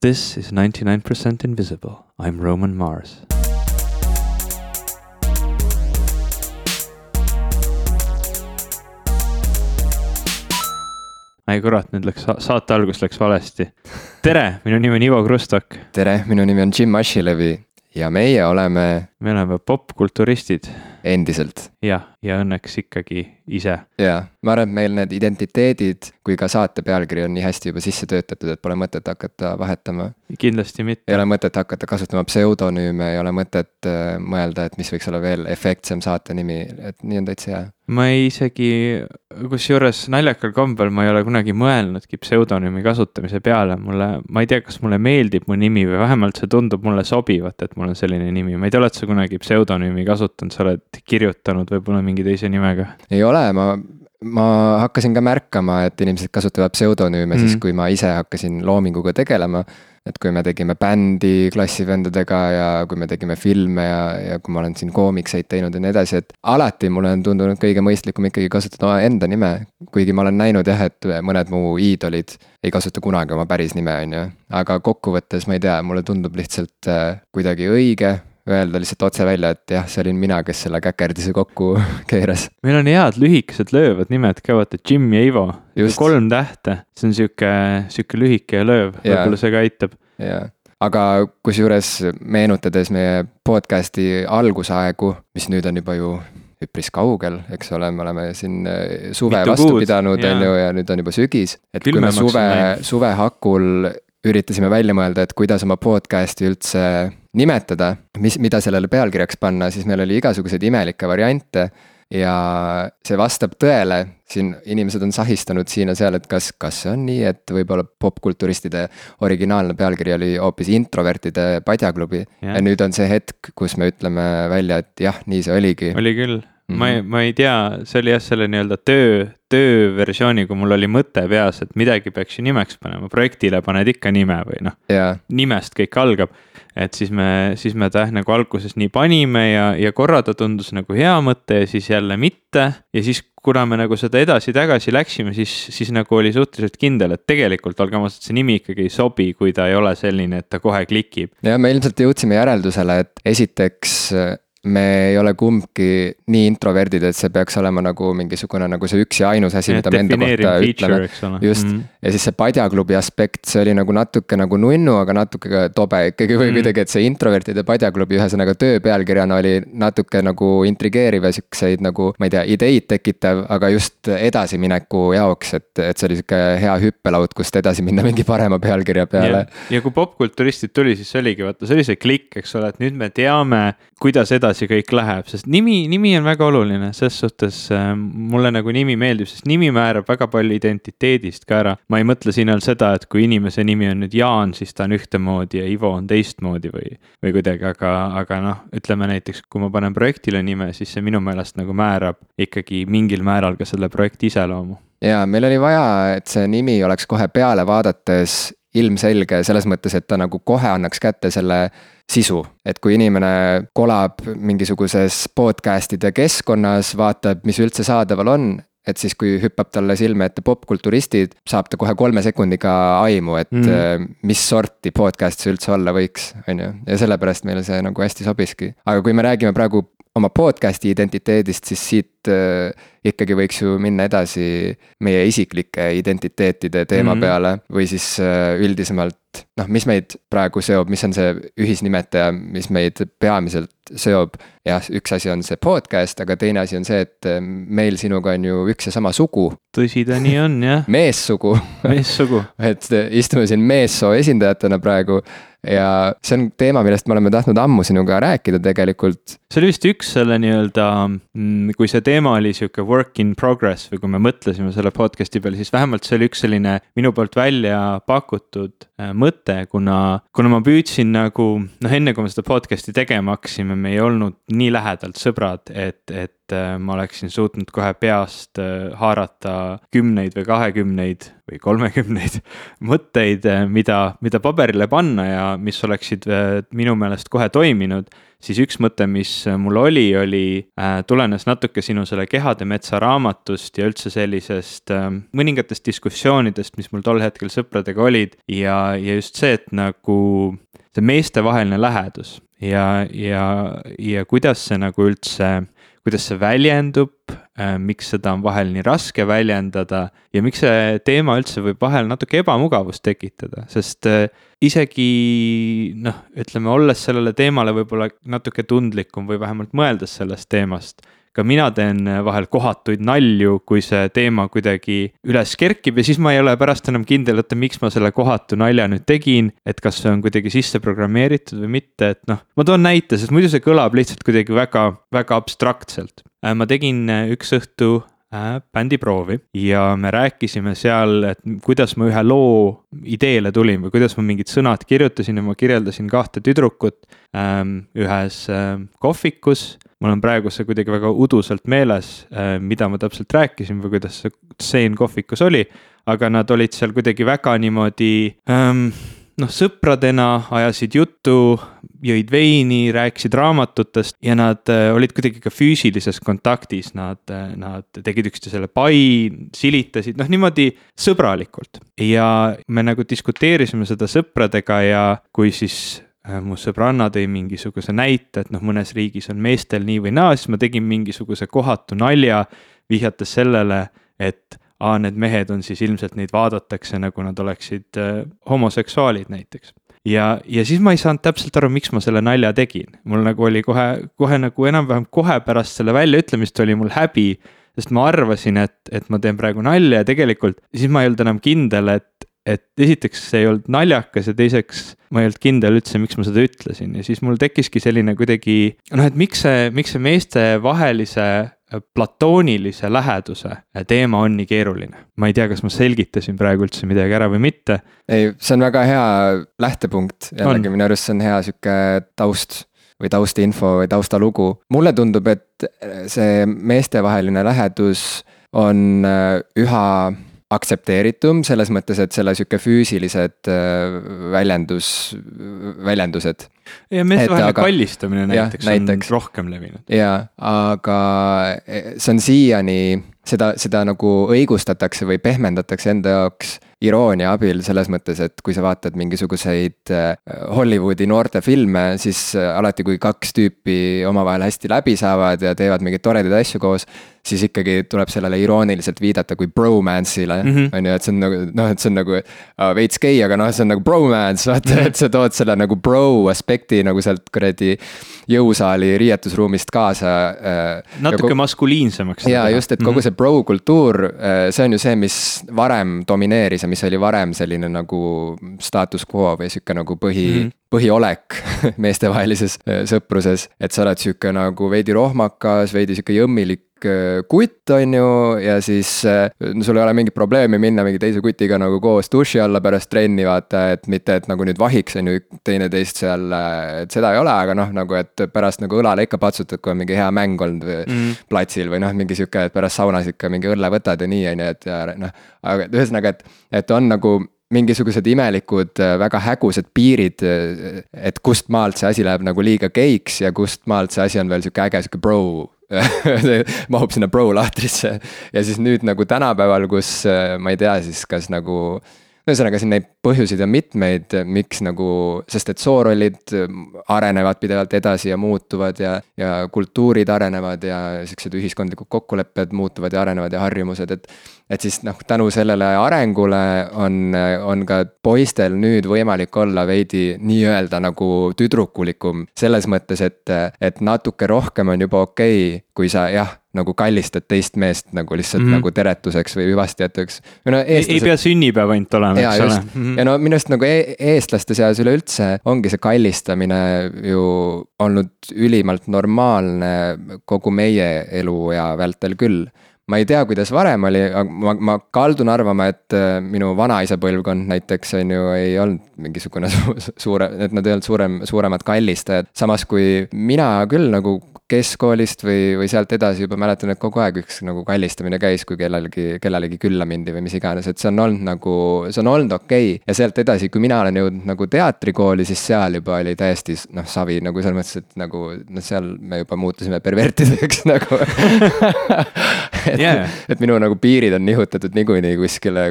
This is 99% Invisible. I'm Roman Mars. ai kurat, nüüd läks saate algus läks valesti. tere, minu nimi on Ivo Krustok. tere, minu nimi on Jim Ashilevi ja meie oleme. me oleme popkulturistid. endiselt. jah, ja õnneks ikkagi ise. ja, ma arvan, et meil need identiteedid kui ka saate pealkiri on nii hästi juba sisse töötatud, et pole mõtet hakata vahetama. kindlasti mitte. ei ole mõtet hakata kasutama pseudonüüme, ei ole mõtet äh, mõelda, et mis võiks olla veel efektsem saate nimi, et nii on täitsa hea ma ei isegi, kusjuures naljakal kombel ma ei ole kunagi mõelnudki pseudonüümi kasutamise peale, mulle, ma ei tea, kas mulle meeldib mu nimi või vähemalt see tundub mulle sobivat, et mul on selline nimi, ma ei tea, oled sa kunagi pseudonüümi kasutanud, sa oled kirjutanud võib-olla mingi teise nimega? ei ole, ma ma hakkasin ka märkama, et inimesed kasutavad pseudonüüme mm. siis, kui ma ise hakkasin loominguga tegelema et kui me tegime bändi klassivendadega ja kui me tegime filme ja, ja kui ma olen siin koomikseid teinud ja nii edasi, et alati mulle on tundunud kõige mõistlikum ikkagi kasutada enda nime. kuigi ma olen näinud jah, et mõned mu iidolid ei kasuta kunagi oma päris nime, on ju. aga kokkuvõttes ma ei tea, mulle tundub lihtsalt äh, kuidagi õige öelda lihtsalt otse välja, et jah, see olin mina, kes selle käkerdise kokku keeras. meil on head lühikesed löövad nimed ka, vaata Jim ja Ivo, kolm tähte, see on sihuke, sihuke lühike lööv, võib-olla see ka aitab. jaa, aga kusjuures meenutades meie podcast'i algusaegu, mis nüüd on juba ju üpris kaugel, eks ole, me oleme siin äh, suve Mitu vastu kuud, pidanud, on ju, ja nüüd on juba sügis. et Külmemaks kui me suve, suve hakul üritasime välja mõelda, et kuidas oma podcast'i üldse nimetada, mis, mida sellele pealkirjaks panna, siis meil oli igasuguseid imelikke variante. ja see vastab tõele, siin inimesed on sahistanud siin ja seal, et kas, kas see on nii, et võib-olla popkulturistide originaalne pealkiri oli hoopis introvertide padjaklubi. ja nüüd on see hetk, kus me ütleme välja, et jah, nii see oligi. oli küll Mm ma ei, ma ei tea, see oli jah, selle nii-öelda töö, tööversiooni, kui mul oli mõte peas, et midagi peaks ju nimeks panema, projektile paned ikka nime või noh yeah., nimest kõik algab et siis me, siis me ta nagu alguses nii panime ja, ja korra ta tundus nagu hea mõte ja siis jälle mitte. ja siis, kuna me nagu seda edasi-tagasi läksime, siis, siis nagu oli suhteliselt kindel, et tegelikult olgem ausad, see nimi ikkagi ei sobi, kui ta ei ole selline, et ta kohe klikib. ja me ilmselt jõudsime järeldusele, et esiteks me ei ole kumbki nii introverdid, et see peaks olema nagu mingisugune nagu see üks ja ainus asi, mida me enda kohta ütleme. just mm, -hmm. ja siis see padjaklubi aspekt, see oli nagu natuke nagu nunnu, aga natuke ka tobe ikkagi või mm -hmm. kuidagi, et see introvertide padjaklubi ühesõnaga töö pealkirjana oli natuke nagu intrigeeriv ja siukseid nagu, ma ei tea, ideid tekitav, aga just edasimineku jaoks, et, et see oli sihuke hea hüppelaud, kust edasi minna mingi parema pealkirja peale. ja kui popkulturistid tuli, siis see oligi, vaata, see oli see klikk, eks ole, et nüüd me teame, kuidas edasi edasi kõik läheb, sest nimi, nimi on väga oluline, ses suhtes äh, mulle nagu nimi meeldib, sest nimi määrab väga palju identiteedist ka ära. ma ei mõtle siin all seda, et kui inimese nimi on nüüd Jaan, siis ta on ühtemoodi ja Ivo on teistmoodi või, või kuidagi, aga, aga noh, ütleme näiteks, kui ma panen projektile nime, siis see minu meelest nagu määrab ikkagi mingil määral ka selle projekti iseloomu ja meil oli vaja, et see nimi oleks kohe peale vaadates ilmselge selles mõttes, et ta nagu kohe annaks kätte selle sisu, et kui inimene kolab mingisuguses podcast'ide keskkonnas, vaatab, mis üldse saadaval on, et siis, kui hüppab talle silme ette popkulturistid, saab ta kohe kolme sekundiga aimu, et mm. mis sorti podcast see üldse olla võiks, on ju. ja sellepärast meile see nagu hästi sobiski, aga kui me räägime praegu oma podcast'i identiteedist, siis siit äh, ikkagi võiks ju minna edasi meie isiklike identiteetide teema mm -hmm. peale või siis äh, üldisemalt noh, mis meid praegu seob, mis on see ühisnimetaja, mis meid peamiselt seob. jah, üks asi on see podcast, aga teine asi on see, et äh, meil sinuga on ju üks ja sama sugu. tõsi ta nii on jah meessugu meessugu et istume siin meessoo esindajatena praegu ja see on teema, millest me oleme tahtnud ammu sinuga rääkida tegelikult. see oli vist üks selle nii-öelda, mm, kui see teema oli sihuke work in progress või kui me mõtlesime selle podcast'i peale, siis vähemalt see oli üks selline minu poolt välja pakutud äh, mõte, kuna, kuna ma püüdsin nagu noh, enne kui me seda podcast'i tegema hakkasime, me ei olnud nii lähedalt sõbrad, et, et et äh, ma oleksin suutnud kohe peast äh, haarata kümneid või kahekümneid või kolmekümneid mõtteid, mida, mida paberile panna ja mis oleksid minu meelest kohe toiminud. Siis üks mõte, mis mul oli, oli äh,, tulenes natuke sinu selle Kehade metsa raamatust ja üldse sellisest äh, mõningatest diskussioonidest, mis mul tol hetkel sõpradega olid. Ja, ja just see, et nagu see meestevaheline lähedus ja, ja, ja kuidas see nagu üldse kuidas see väljendub, äh, miks seda on vahel nii raske väljendada ja miks see teema üldse võib vahel natuke ebamugavust tekitada, sest äh, isegi noh, ütleme, olles sellele teemale võib-olla natuke tundlikum või vähemalt mõeldes sellest teemast ka mina teen äh, vahel kohatuid nalju, kui see teema kuidagi üles kerkib ja siis ma ei ole pärast enam kindel, oota, miks ma selle kohatu nalja nüüd tegin. et kas see on kuidagi sisse programmeeritud või mitte, et noh, ma toon näite, sest muidu see kõlab lihtsalt kuidagi väga, väga abstraktselt. Äh, ma tegin äh, üks õhtu bändiproovi ja me rääkisime seal, et kuidas ma ühe loo ideele tulin või kuidas ma mingid sõnad kirjutasin ja ma kirjeldasin kahte tüdrukut ähm, ühes kohvikus mul on praegu see kuidagi väga udusalt meeles, äh, mida ma täpselt rääkisin või kuidas see stseen kohvikus oli. aga nad olid seal kuidagi väga niimoodi ähm, noh, sõpradena ajasid juttu, jõid veini, rääkisid raamatutest ja nad äh, olid kuidagi ka füüsilises kontaktis, nad äh,, nad tegid üksteisele pai, silitasid, noh niimoodi sõbralikult. ja me nagu diskuteerisime seda sõpradega ja kui siis mu sõbranna tõi mingisuguse näite, et noh, mõnes riigis on meestel nii või naa, siis ma tegin mingisuguse kohatu nalja, vihjates sellele, et aa, need mehed on siis ilmselt neid vaadatakse nagu nad oleksid äh, homoseksuaalid näiteks. ja, ja siis ma ei saanud täpselt aru, miks ma selle nalja tegin, mul nagu oli kohe, kohe nagu enam-vähem kohe pärast selle väljaütlemist oli mul häbi sest ma arvasin, et, et ma teen praegu nalja ja tegelikult siis ma ei olnud enam kindel, et, et esiteks see ei olnud naljakas ja teiseks ma ei olnud kindel üldse, miks ma seda ütlesin ja siis mul tekkiski selline kuidagi noh, et miks see, miks see meestevahelise äh, platoonilise läheduse äh, teema on nii keeruline. ma ei tea, kas ma selgitasin praegu üldse midagi ära või mitte. ei, see on väga hea lähtepunkt, jällegi minu arust see on hea sihuke taust või taustinfo või taustalugu. mulle tundub, et see meestevaheline lähedus on äh, üha aktsepteeritum selles mõttes, et selle sihuke füüsilised äh, väljendus, väljendused. ja meestevaheline aga... kallistamine näiteks, ja, näiteks on rohkem levinud. jaa, aga eh, see on siiani, seda, seda nagu õigustatakse või pehmendatakse enda jaoks iroonia abil selles mõttes, et kui sa vaatad mingisuguseid äh, Hollywoodi noortefilme, siis äh, alati, kui kaks tüüpi omavahel hästi läbi saavad ja teevad mingeid toredaid asju koos, siis ikkagi tuleb sellele irooniliselt viidata kui bromance'ile mm, -hmm. on ju, et see on nagu noh, et see on nagu uh, veits gei, aga noh, see on nagu bromance, vaata mm, -hmm. et sa tood selle nagu bro aspekti nagu sealt kuradi jõusaali riietusruumist kaasa uh,. natuke maskuliinsemaks. jaa, just, et kogu mm -hmm. see bro kultuur uh,, see on ju see, mis varem domineeris mis oli varem selline nagu status quo või sihuke nagu põhi mm, -hmm. põhiolek meestevahelises sõpruses. et sa oled sihuke nagu veidi rohmakas, veidi sihuke jõmmilik kutt, on ju, ja siis äh, no sul ei ole mingit probleemi minna mingi teise kutiga nagu koos duši alla pärast trenni, vaata, et mitte, et nagu nüüd vahiks, on ju, teineteist seal, et seda ei ole, aga noh, nagu et pärast nagu õlale ikka patsutad, kui on mingi hea mäng olnud või mm. platsil või noh, mingi sihuke, et pärast saunas ikka mingi õlle võtad ja nii, on ju, et ja noh. aga ühesõnaga, et, et on nagu mingisugused imelikud, äh, väga hägusad piirid. Äh, et kust maalt see asi läheb nagu liiga geiks ja kust maalt see asi on veel sihuke äge, sihuke bro mahub sinna bro lahtrisse ja siis nüüd nagu tänapäeval, kus äh, ma ei tea siis, kas nagu ühesõnaga siin neid põhjuseid on mitmeid, miks nagu, sest et soorollid arenevad pidevalt edasi ja muutuvad ja, ja kultuurid arenevad ja siuksed ühiskondlikud kokkulepped muutuvad ja arenevad ja harjumused, et. et siis noh, tänu sellele arengule on, on ka poistel nüüd võimalik olla veidi nii-öelda nagu tüdrukulikum selles mõttes, et, et natuke rohkem on juba okei okay,, kui sa jah nagu kallistad teist meest nagu lihtsalt mm -hmm. nagu teretuseks või hüvastijätuks. No, eestlased... ei, ei pea sünnipäev ainult olema, eks ole. Mm -hmm. ja no minu arust nagu e eestlaste seas üleüldse ongi see kallistamine ju olnud ülimalt normaalne kogu meie eluea vältel küll ma ei tea, kuidas varem oli, aga ma, ma kaldun arvama, et äh, minu vanaisa põlvkond näiteks on ju, ei olnud mingisugune su suure, et nad ei olnud suurem, suuremad kallistajad. samas kui mina küll nagu keskkoolist või, või sealt edasi juba mäletan, et kogu aeg üks nagu kallistamine käis, kui kellelegi, kellelegi külla mindi või mis iganes, et see on olnud nagu, see on olnud okei okay.. ja sealt edasi, kui mina olen jõudnud nagu teatrikooli, siis seal juba oli täiesti noh, savi nagu selles mõttes, et nagu noh, seal me juba muutusime pervertideks nagu et yeah., et minu nagu piirid on nihutatud niikuinii kuskile,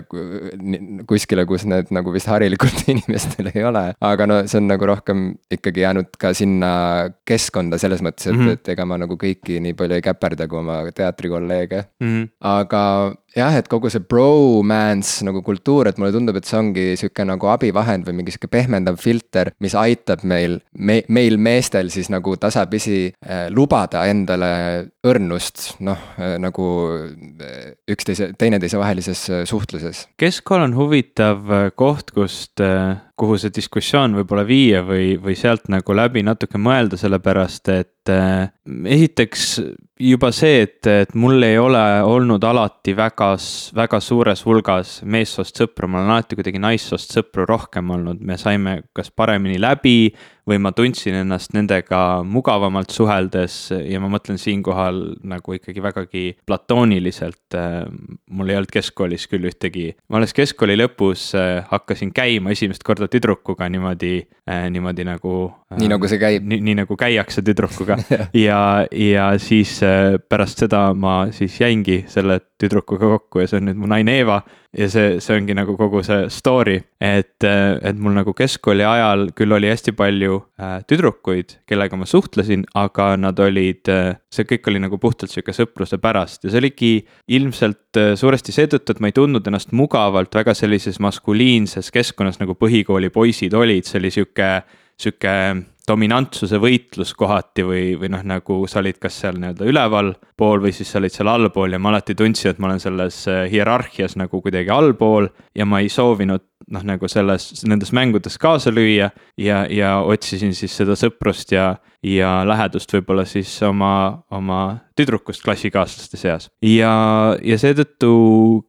kuskile, kus need nagu vist harilikult inimestel ei ole. aga no see on nagu rohkem ikkagi jäänud ka sinna keskkonda selles mõttes, et mm, -hmm. et ega ma nagu kõiki nii palju ei käperda kui oma teatrikolleege mm. -hmm. aga jah, et kogu see bromance nagu kultuur, et mulle tundub, et see ongi sihuke nagu abivahend või mingi sihuke pehmendav filter, mis aitab meil me,, meil meestel siis nagu tasapisi äh, lubada endale õrnust, noh äh, nagu äh, üksteise, teineteise vahelises äh, suhtluses. keskkool on huvitav äh, koht, kust äh kuhu see diskussioon võib-olla viia või, või sealt nagu läbi natuke mõelda, sellepärast et äh, esiteks juba see, et, et mul ei ole olnud alati väga, väga suures hulgas meessoost sõpru, mul on alati kuidagi naissoost sõpru rohkem olnud, me saime kas paremini läbi või ma tundsin ennast nendega mugavamalt suheldes ja ma mõtlen siinkohal nagu ikkagi vägagi platooniliselt. Äh, mul ei olnud keskkoolis küll ühtegi, ma alles keskkooli lõpus äh, hakkasin käima esimest korda tüdrukuga niimoodi, äh, niimoodi nagu. nii nagu see käib. nii, nii nagu käiakse tüdrukuga ja, ja siis pärast seda ma siis jäingi selle tüdrukuga kokku ja see on nüüd mu naine Eeva ja see, see ongi nagu kogu see story, et, et mul nagu keskkooli ajal küll oli hästi palju äh, tüdrukuid, kellega ma suhtlesin, aga nad olid äh,, see kõik oli nagu puhtalt sihuke sõpruse pärast ja see oligi ilmselt äh, suuresti seetõttu, et ma ei tundnud ennast mugavalt väga sellises maskuliinses keskkonnas, nagu põhikooli poisid olid, see oli sihuke, sihuke dominantsuse võitlus kohati või, või noh, nagu sa olid kas seal nii-öelda ülevalpool või siis sa olid seal allpool ja ma alati tundsin, et ma olen selles hierarhias nagu kuidagi allpool ja ma ei soovinud noh, nagu selles, nendes mängudes kaasa lüüa ja, ja otsisin siis seda sõprust ja, ja lähedust võib-olla siis oma, oma tüdrukust klassikaaslaste seas. ja, ja seetõttu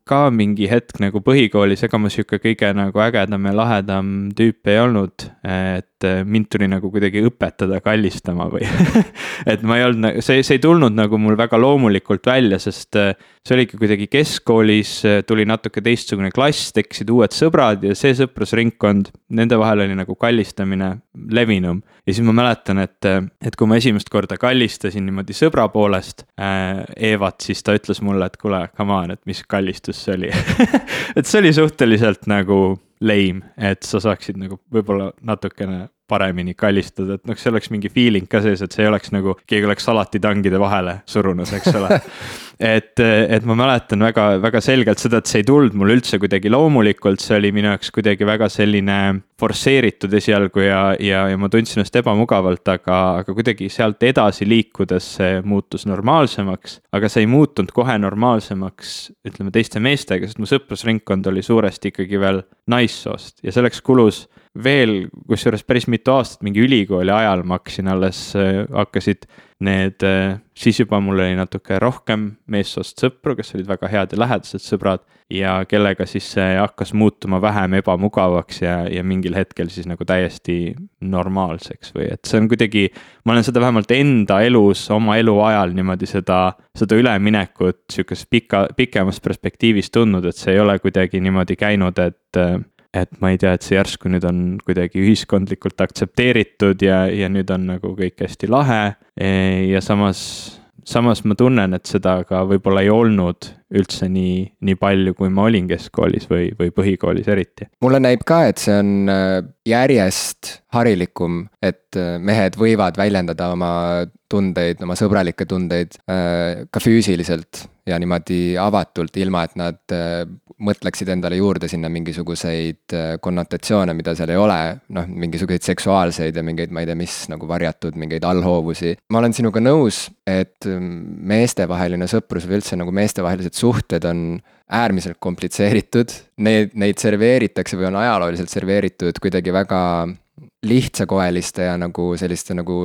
ka mingi hetk nagu põhikoolis, ega ma sihuke kõige nagu ägedam ja lahedam tüüp ei olnud, et mind tuli nagu kuidagi õpetada kallistama või et ma ei olnud, see, see ei tulnud nagu mul väga loomulikult välja, sest see oligi kuidagi keskkoolis, tuli natuke teistsugune klass, tekkisid uued sõbrad ja see sõprusringkond, nende vahel oli nagu kallistamine levinum. ja siis ma mäletan, et, et kui ma esimest korda kallistasin niimoodi sõbra poolest äh, Evat, siis ta ütles mulle, et kuule, come on, et mis kallistus see oli. Et see oli suhteliselt nagu lame, et sa saaksid nagu võib-olla natukene paremini kallistada, et noh, see oleks mingi feeling ka sees, et see ei oleks nagu keegi oleks salatitangide vahele surunud, eks ole et, et ma mäletan väga, väga selgelt seda, et see ei tulnud mul üldse kuidagi loomulikult, see oli minu jaoks kuidagi väga selline forsseeritud esialgu ja, ja, ja ma tundsin ennast ebamugavalt, aga, aga kuidagi sealt edasi liikudes see muutus normaalsemaks. aga see ei muutunud kohe normaalsemaks, ütleme teiste meestega, sest mu sõprusringkond oli suuresti ikkagi veel naissoost ja selleks kulus veel, kusjuures päris mitu aastat, mingi ülikooli ajal ma hakkasin alles, hakkasid need, äh, siis juba mul oli natuke rohkem meessoost sõpru, kes olid väga head ja lähedased sõbrad. ja kellega siis see hakkas muutuma vähem ebamugavaks ja, ja mingil hetkel siis nagu täiesti normaalseks või et see on kuidagi. ma olen seda vähemalt enda elus, oma eluajal niimoodi seda, seda üleminekut sihukeses pika, pikemas perspektiivis tundnud, et see ei ole kuidagi niimoodi käinud, et äh, et ma ei tea, et see järsku nüüd on kuidagi ühiskondlikult aktsepteeritud ja, ja nüüd on nagu kõik hästi lahe. Ja samas, samas ma tunnen, et seda ka võib-olla ei olnud üldse nii, nii palju, kui ma olin keskkoolis või, või põhikoolis eriti. mulle näib ka, et see on äh, järjest harilikum, et äh, mehed võivad väljendada oma tundeid, oma sõbralikke tundeid äh, ka füüsiliselt ja niimoodi avatult, ilma et nad mõtleksid endale juurde sinna mingisuguseid äh, konnotatsioone, mida seal ei ole, noh, mingisuguseid seksuaalseid ja mingeid, ma ei tea, mis nagu varjatud mingeid allhoovusi. ma olen sinuga nõus, et mm, meestevaheline sõprus või üldse nagu meestevahelised suhted on äärmiselt komplitseeritud. Need, neid serveeritakse või on ajalooliselt serveeritud kuidagi väga lihtsakoeliste ja nagu selliste nagu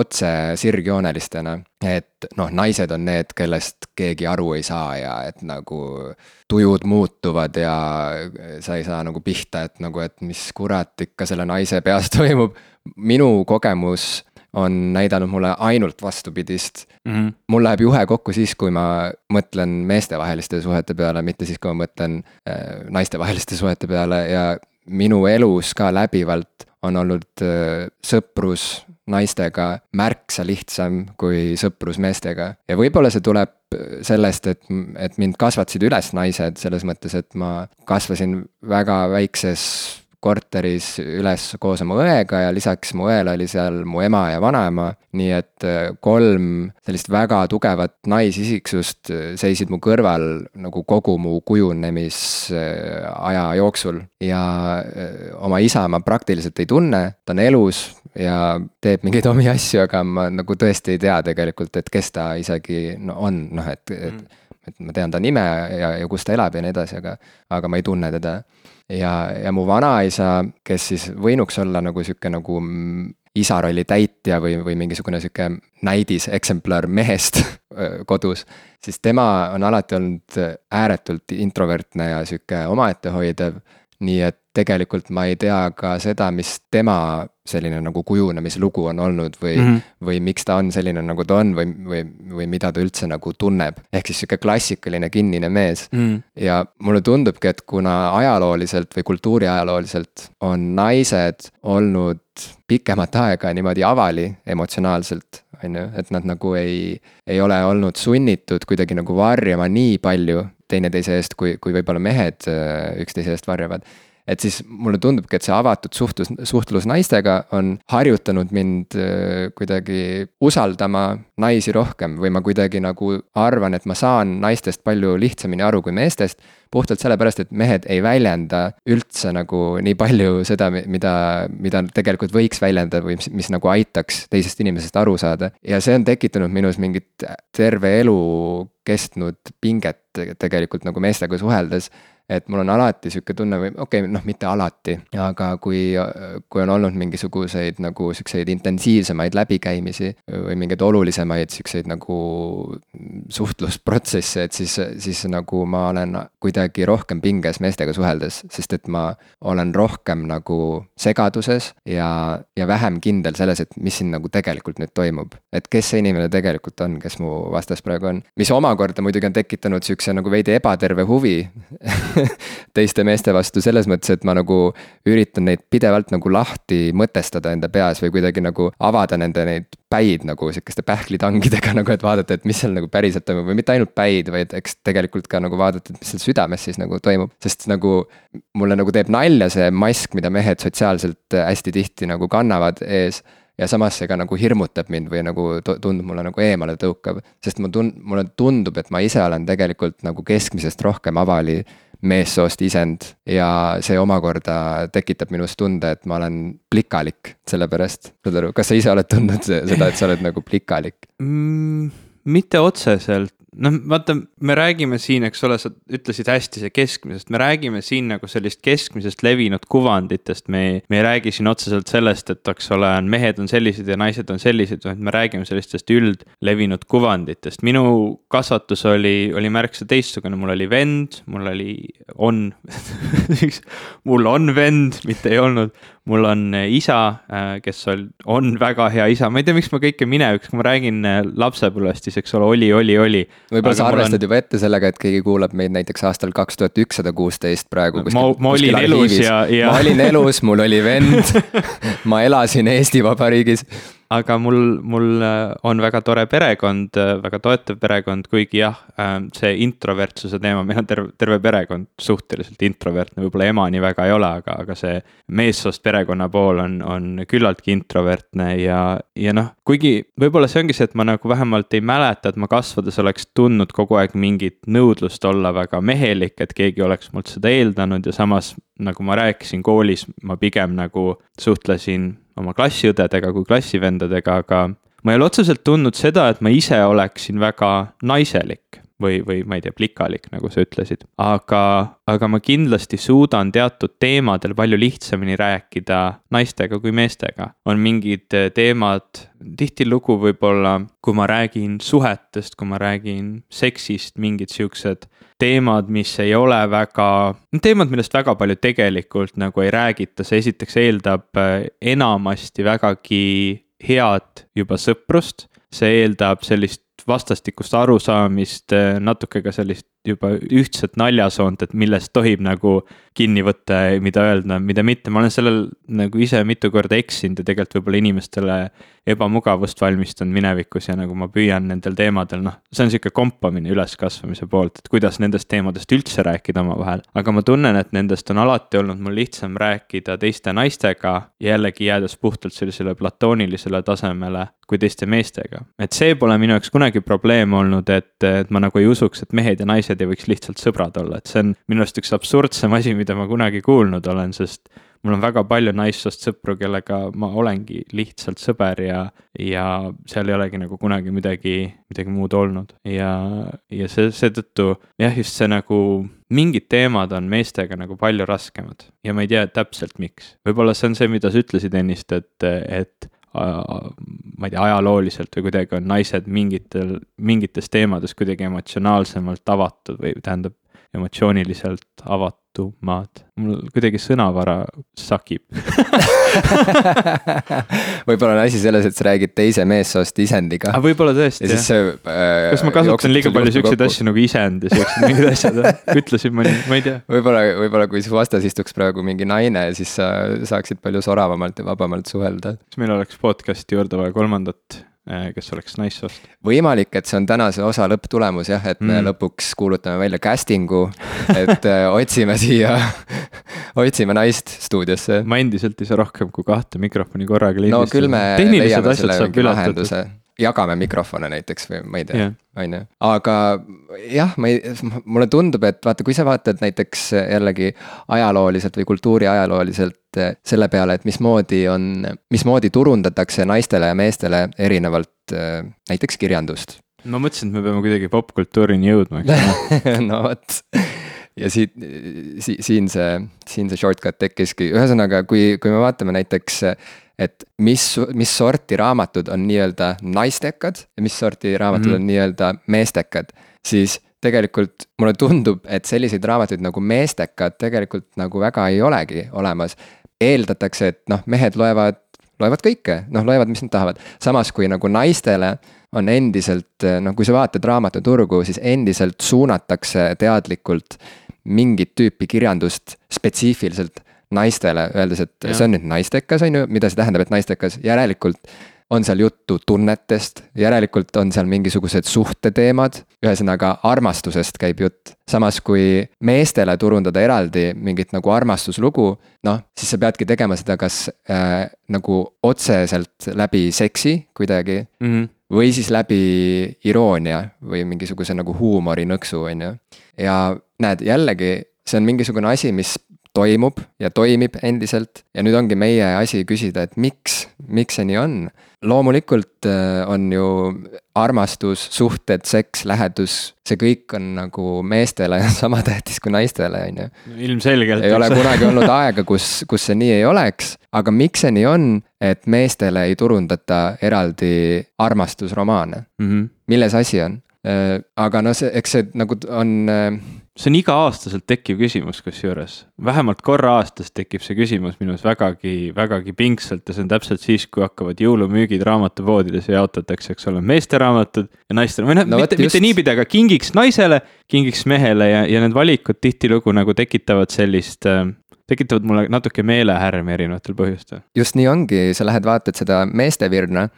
otse sirgjoonelistena. et noh, naised on need, kellest keegi aru ei saa ja et nagu tujud muutuvad ja sa ei saa nagu pihta, et nagu, et mis kurat ikka selle naise peas toimub. minu kogemus on näidanud mulle ainult vastupidist mm. -hmm. mul läheb juhe kokku siis, kui ma mõtlen meestevaheliste suhete peale, mitte siis, kui ma mõtlen äh, naistevaheliste suhete peale ja minu elus ka läbivalt on olnud äh, sõprus naistega märksa lihtsam kui sõprus meestega. ja võib-olla see tuleb sellest, et, et mind kasvatasid üles naised, selles mõttes, et ma kasvasin väga väikses korteris üles koos oma õega ja lisaks mu õel oli seal mu ema ja vanaema. nii et äh, kolm sellist väga tugevat naisisiksust äh, seisid mu kõrval nagu kogu mu kujunemisaja jooksul. ja äh, oma isa ma praktiliselt ei tunne, ta on elus ja teeb mingeid omi asju, aga ma nagu tõesti ei tea tegelikult, et kes ta isegi no, on, noh et, et mm et ma tean ta nime ja, ja kus ta elab ja nii edasi, aga, aga ma ei tunne teda ja, ja mu vanaisa, kes siis võinuks olla nagu sihuke nagu isa rolli täitja või, või mingisugune sihuke näidiseksemplar mehest kodus, siis tema on alati olnud ääretult introvertne ja sihuke omaettehoidev nii et tegelikult ma ei tea ka seda, mis tema selline nagu kujunemislugu on olnud või mm, -hmm. või miks ta on selline, nagu ta on või, või, või mida ta üldse nagu tunneb. ehk siis sihuke klassikaline kinnine mees mm. -hmm. ja mulle tundubki, et kuna ajalooliselt või kultuuriajalooliselt on naised olnud pikemat aega niimoodi avali emotsionaalselt, on ju, et nad nagu ei, ei ole olnud sunnitud kuidagi nagu varjama nii palju teineteise eest, kui, kui võib-olla mehed äh, üksteise eest varjavad et siis mulle tundubki, et see avatud suhtlus, suhtlus naistega on harjutanud mind äh, kuidagi usaldama naisi rohkem või ma kuidagi nagu arvan, et ma saan naistest palju lihtsamini aru kui meestest. puhtalt sellepärast, et mehed ei väljenda üldse nagu nii palju seda, mida, mida tegelikult võiks väljendada või mis, mis nagu aitaks teisest inimesest aru saada. ja see on tekitanud minus mingit terve elu kestnud pinget tegelikult nagu meestega suheldes et mul on alati sihuke tunne või okei okay,, noh, mitte alati, aga kui, kui on olnud mingisuguseid nagu siukseid intensiivsemaid läbikäimisi või mingeid olulisemaid siukseid nagu suhtlusprotsesse, et siis, siis nagu ma olen kuidagi rohkem pinges meestega suheldes, sest et ma olen rohkem nagu segaduses ja, ja vähem kindel selles, et mis siin nagu tegelikult nüüd toimub. et kes see inimene tegelikult on, kes mu vastas praegu on, mis omakorda muidugi on tekitanud siukse nagu veidi ebaterve huvi teiste meeste vastu selles mõttes, et ma nagu üritan neid pidevalt nagu lahti mõtestada enda peas või kuidagi nagu avada nende neid päid nagu sihukeste pähklitangidega nagu, et vaadata, et mis seal nagu päriselt toimub või mitte ainult päid, vaid eks tegelikult ka nagu vaadata, et mis seal südames siis nagu toimub. sest nagu mulle nagu teeb nalja see mask, mida mehed sotsiaalselt hästi tihti nagu kannavad ees ja samas see ka nagu hirmutab mind või nagu tundub mulle nagu eemale tõukav. sest ma tun-, mulle tundub, et ma ise olen tegelikult nagu keskmisest rohkem avali meessoost isend ja see omakorda tekitab minus tunde, et ma olen plikalik selle pärast, saad aru, kas sa ise oled tundnud seda, et sa oled nagu plikalik mm,? mitte otseselt, noh, vaata, me räägime siin, eks ole, sa ütlesid hästi see keskmisest, me räägime siin nagu sellist keskmisest levinud kuvanditest, me ei, me ei räägi siin otseselt sellest, et eks ole, mehed on sellised ja naised on sellised, vaid me räägime sellistest üldlevinud kuvanditest. minu kasvatus oli, oli märksa teistsugune, mul oli vend, mul oli, on mul on vend, mitte ei olnud mul on äh, isa, äh, kes on, on väga hea isa, ma ei tea, miks ma kõike minevikus, kui ma räägin äh, lapsepõlvest, siis eks ole, oli, oli, oli. võib-olla sa arvestad on... juba ette sellega, et keegi kuulab meid näiteks aastal kaks tuhat ükssada kuusteist praegu. ma, ma olin elus ja, ja. ma olin elus, mul oli vend ma elasin Eesti Vabariigis aga mul, mul äh, on väga tore perekond, äh, väga toetav perekond, kuigi jah, äh, see introvertsuse teema, meil on terve, terve perekond suhteliselt introvertne, võib-olla ema nii väga ei ole, aga, aga see meessoost perekonna pool on, on küllaltki introvertne ja, ja noh, kuigi võib-olla see ongi see, et ma nagu vähemalt ei mäleta, et ma kasvades oleks tundnud kogu aeg mingit nõudlust olla väga mehelik, et keegi oleks mult seda eeldanud ja samas nagu ma rääkisin koolis, ma pigem nagu suhtlesin oma klassiõdedega kui klassivendadega, aga ma ei ole otseselt tundnud seda, et ma ise oleksin väga naiselik või, või ma ei tea, plikalik, nagu sa ütlesid. aga, aga ma kindlasti suudan teatud teemadel palju lihtsamini rääkida naistega kui meestega. on mingid teemad, tihtilugu võib-olla, kui ma räägin suhetest, kui ma räägin seksist, mingid siuksed teemad, mis ei ole väga, teemad, millest väga palju tegelikult nagu ei räägita, see esiteks eeldab äh, enamasti vägagi head juba sõprust, see eeldab sellist vastastikust arusaamist, natuke ka sellist juba ühtset naljasoont, et millest tohib nagu kinni võtta mida öelda, mida mitte, ma olen sellel nagu ise mitu korda eksinud ja tegelikult võib-olla inimestele ebamugavust valmistanud minevikus ja nagu ma püüan nendel teemadel, noh, see on sihuke kompamine üleskasvamise poolt, et kuidas nendest teemadest üldse rääkida omavahel. aga ma tunnen, et nendest on alati olnud mul lihtsam rääkida teiste naistega jällegi jäädes puhtalt sellisele platoonilisele tasemele kui teiste meestega. et see pole minu jaoks kunagi probleem olnud, et, et ma nagu ei usuks, et mehed ja naised ei võiks lihtsalt sõbrad olla, et see on minu arust üks absurdsem asi, mida ma kunagi kuulnud olen, sest mul on väga palju naissoost sõpru, kellega ma olengi lihtsalt sõber ja, ja seal ei olegi nagu kunagi midagi, midagi muud olnud. Ja, ja see, seetõttu jah, just see nagu mingid teemad on meestega nagu palju raskemad. Ja ma ei tea täpselt, miks. võib-olla see on see, mida sa ütlesid ennist, et, et ma ei tea, ajalooliselt või kuidagi on naised mingitel, mingites teemades kuidagi emotsionaalsemalt avatud või tähendab, emotsiooniliselt avatumad. mul kuidagi sõnavara sakib võib-olla on asi selles, et sa räägid teise meessoost isendiga. aga võib-olla tõesti, jah. Äh, kas ma kasutan liiga palju siukseid asju nagu isend ja siuksed mingid asjad, ütlesin ma nii, ma ei tea. võib-olla, võib-olla kui su vastas istuks praegu mingi naine, siis sa saaksid palju soravamalt ja vabamalt suhelda. kas meil oleks podcast'i juurde vaja kolmandat Äh, kes oleks naissoost. võimalik, et see on tänase osa lõpptulemus jah, et me mm. lõpuks kuulutame välja casting'u, et äh, otsime siia otsime naist stuudiosse. ma endiselt ei saa rohkem kui kahte mikrofoni korraga lindistada. no küll me leiame selle mingi lahenduse jagame mikrofone näiteks või ma ei tea, on ju, aga jah, ma ei, mulle tundub, et vaata, kui sa vaatad näiteks jällegi ajalooliselt või kultuuriajalooliselt eh, selle peale, et mismoodi on, mismoodi turundatakse naistele ja meestele erinevalt eh, näiteks kirjandust. ma mõtlesin, et me peame kuidagi popkultuurini jõudma, eks ole no vot ja siit si,, siin see, siin see shortcut tekkiski, ühesõnaga, kui, kui me vaatame näiteks et mis, mis sorti raamatud on nii-öelda naistekad ja mis sorti raamatud mm -hmm. on nii-öelda meestekad, siis tegelikult mulle tundub, et selliseid raamatuid nagu meestekad tegelikult nagu väga ei olegi olemas. Eeldatakse, et noh, mehed loevad, loevad kõike, noh, loevad, mis nad tahavad, samas kui nagu naistele on endiselt, noh, kui sa vaatad raamatuturgu, siis endiselt suunatakse teadlikult mingit tüüpi kirjandust spetsiifiliselt naistele, öeldes, et ja. see on nüüd naistekas, on ju, mida see tähendab, et naistekas, järelikult on seal juttu tunnetest, järelikult on seal mingisugused suhteteemad, ühesõnaga armastusest käib jutt. samas kui meestele turundada eraldi mingit nagu armastuslugu, noh, siis sa peadki tegema seda kas äh, nagu otseselt läbi seksi kuidagi mm. -hmm või siis läbi iroonia või mingisuguse nagu huumorinõksu, on ju. ja näed, jällegi, see on mingisugune asi, mis toimub ja toimib endiselt ja nüüd ongi meie asi küsida, et miks, miks see nii on. Loomulikult äh, on ju armastus, suhted, seks, lähedus, see kõik on nagu meestele sama tähtis kui naistele, on ju. ilmselgelt. ei ole kunagi olnud aega, kus, kus see nii ei oleks, aga miks see nii on, et meestele ei turundata eraldi armastusromaane mm? -hmm. milles asi on? Äh, aga noh, see, eks see nagu on äh, see on iga-aastaselt tekkiv küsimus, kusjuures vähemalt korra aastas tekib see küsimus minus vägagi, vägagi pingsalt ja see on täpselt siis, kui hakkavad jõulumüügid raamatupoodides ja jaotatakse, eks ole, meesteraamatud ja naistele, või noh no,, mitte, mitte niipidi, aga kingiks naisele, kingiks mehele ja, ja need valikud tihtilugu nagu tekitavad sellist äh, tekitavad mulle natuke meelehärmi erinevatel põhjustel. just nii ongi, sa lähed vaatad seda meestevirna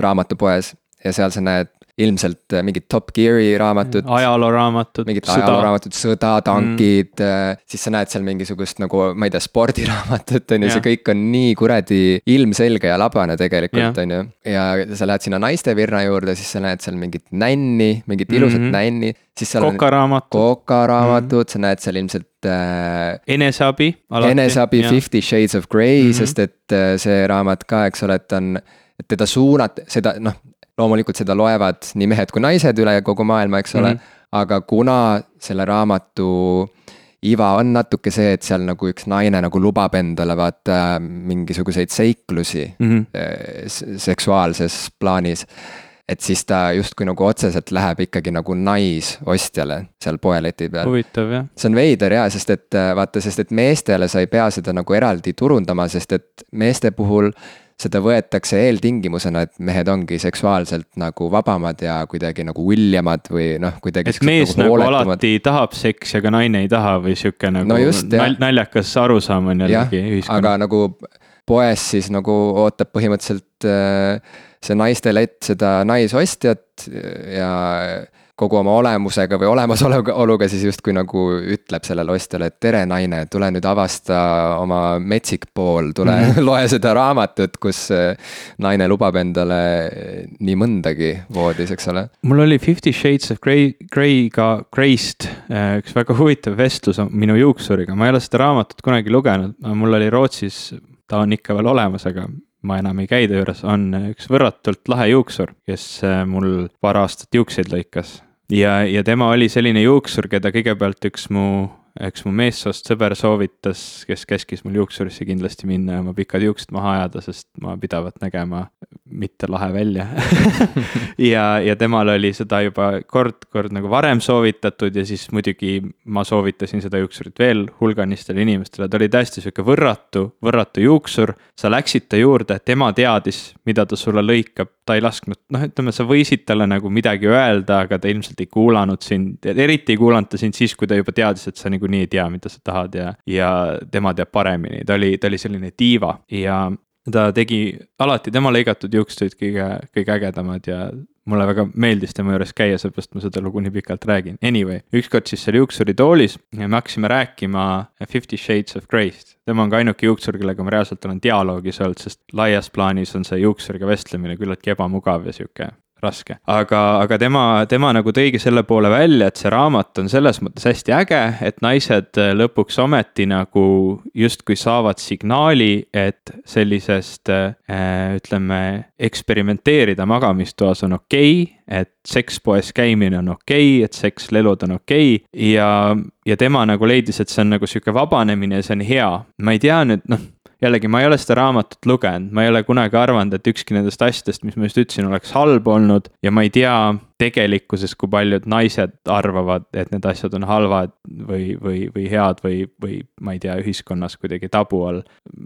raamatupoes ja seal sa näed ilmselt äh, mingid Top Gear'i raamatud. ajalooraamatud. mingid ajalooraamatud, sõda, tankid mm., siis sa näed seal mingisugust nagu, ma ei tea, spordiraamatut on ju, see kõik on nii kuradi ilmselge ja labane tegelikult, on ju. ja sa lähed sinna naistevirna juurde, siis sa näed seal mingit nänni, mingit ilusat mm -hmm. nänni, siis seal kokaraamatud. kokaraamatud mm, -hmm. sa näed seal ilmselt äh,. eneseabi. eneseabi Fifty Shades of Grey mm, -hmm. sest et äh, see raamat ka, eks ole, et on et teda suunata, seda noh, loomulikult seda loevad nii mehed kui naised üle kogu maailma, eks ole mm. -hmm. aga kuna selle raamatu iva on natuke see, et seal nagu üks naine nagu lubab endale vaata mingisuguseid seiklusi mm -hmm. seksuaalses plaanis. et siis ta justkui nagu otseselt läheb ikkagi nagu naisostjale seal poeleti peal. huvitav jah. see on veider jaa, sest et vaata, sest et meestele sa ei pea seda nagu eraldi turundama, sest et meeste puhul seda võetakse eeltingimusena, et mehed ongi seksuaalselt nagu vabamad ja kuidagi nagu uljamad või noh, kuidagi. et mees nagu, nagu alati tahab seksi, aga naine ei taha või sihuke nagu no just, nal naljakas arusaam on jällegi ühiskonnas. aga nagu poes siis nagu ootab põhimõtteliselt äh, see naiste lett seda naisostjat ja kogu oma olemusega või olemasoluga siis justkui nagu ütleb sellele ostjale, et tere, naine, tule nüüd avasta oma metsik pool, tule mm -hmm. loe seda raamatut, kus äh, naine lubab endale nii mõndagi voodis, eks ole. mul oli Fifty Shades of Grey, Grey'ga, Grey'st äh, üks väga huvitav vestlus minu juuksuriga, ma ei ole seda raamatut kunagi lugenud, mul oli Rootsis, ta on ikka veel olemas, aga ma enam ei käi ta juures, on üks võrratult lahe juuksur, kes mul paar aastat juukseid lõikas ja, ja tema oli selline juuksur, keda kõigepealt üks mu üks mu meessoost sõber soovitas, kes käskis mul juuksurisse kindlasti minna ja oma pikad juuksed maha ajada, sest ma pidavat nägema mitte lahe välja. Ja, ja temal oli seda juba kord, kord nagu varem soovitatud ja siis muidugi ma soovitasin seda juuksurit veel hulganistele inimestele, ta oli täiesti sihuke võrratu, võrratu juuksur. sa läksid ta juurde, tema teadis, mida ta sulle lõikab, ta ei lasknud, noh, ütleme, sa võisid talle nagu midagi öelda, aga ta ilmselt ei kuulanud sind, eriti ei kuulanud ta sind siis, kui ta juba teadis, et sa nagu niikuinii ei tea, mida sa tahad ja, ja tema teab paremini, ta oli, ta oli selline diiva ja ta tegi alati tema lõigatud juuksed kõige, kõige ägedamad ja mulle väga meeldis tema juures käia, seepärast ma seda lugu nii pikalt räägin. Anyway, ükskord siis seal juuksuri toolis ja me hakkasime rääkima Fifty Shades of Grey'st. tema on ka ainuke juuksur, kellega ma reaalselt olen dialoogis olnud, sest laias plaanis on see juuksuriga vestlemine küllaltki ebamugav ja sihuke raske. aga, aga tema, tema nagu tõigi selle poole välja, et see raamat on selles mõttes hästi äge, et naised äh, lõpuks ometi nagu justkui saavad signaali, et sellisest äh, ütleme, eksperimenteerida magamistoas on okei okay, et sekspoes käimine on okei okay,, et sekslelud on okei okay. ja, ja tema nagu leidis, et see on nagu sihuke vabanemine ja see on hea. ma ei tea nüüd noh jällegi, ma ei ole seda raamatut lugenud, ma ei ole kunagi arvanud, et ükski nendest asjadest, mis ma just ütlesin, oleks halb olnud ja ma ei tea tegelikkuses, kui paljud naised arvavad, et need asjad on halvad või, või, või head või, või ma ei tea, ühiskonnas kuidagi tabu all.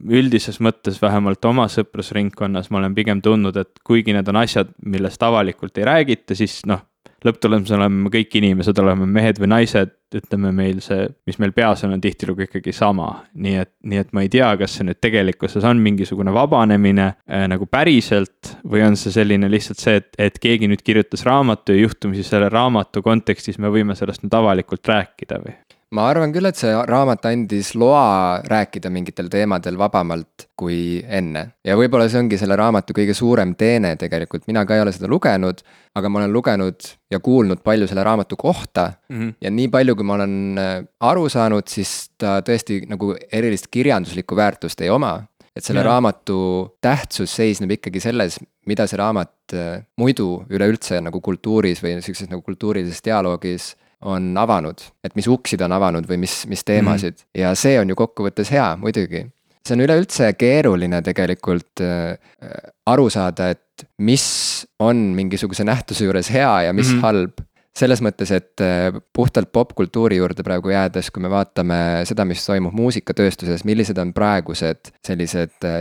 üldises mõttes vähemalt oma sõprusringkonnas ma olen pigem tundnud, et kuigi need on asjad, millest avalikult ei räägita, siis noh lõpptulemusena oleme kõik inimesed, oleme mehed või naised, ütleme meil see, mis meil peas on, on tihtilugu ikkagi sama. nii et, nii et ma ei tea, kas see nüüd tegelikkuses on mingisugune vabanemine äh, nagu päriselt või on see selline lihtsalt see, et, et keegi nüüd kirjutas raamatu ja juhtumisi selle raamatu kontekstis me võime sellest nüüd avalikult rääkida või? Ma arvan küll, et see raamat andis loa rääkida mingitel teemadel vabamalt kui enne. ja võib-olla see ongi selle raamatu kõige suurem teene tegelikult, mina ka ei ole seda lugenud, aga ma olen lugenud ja kuulnud palju selle raamatu kohta mm. -hmm. ja nii palju, kui ma olen äh, aru saanud, siis ta tõesti nagu erilist kirjanduslikku väärtust ei oma et selle ja. raamatu tähtsus seisneb ikkagi selles, mida see raamat äh, muidu üleüldse nagu kultuuris või sihukeses nagu kultuurilises dialoogis on avanud, et mis uksi ta on avanud või mis, mis teemasid. Mm ja see on ju kokkuvõttes hea, muidugi. see on üleüldse keeruline tegelikult äh, aru saada, et mis on mingisuguse nähtuse juures hea ja mis mm halb. Selles mõttes, et äh, puhtalt popkultuuri juurde praegu jäädes, kui me vaatame seda, mis toimub muusikatööstuses, millised on praegused sellised äh,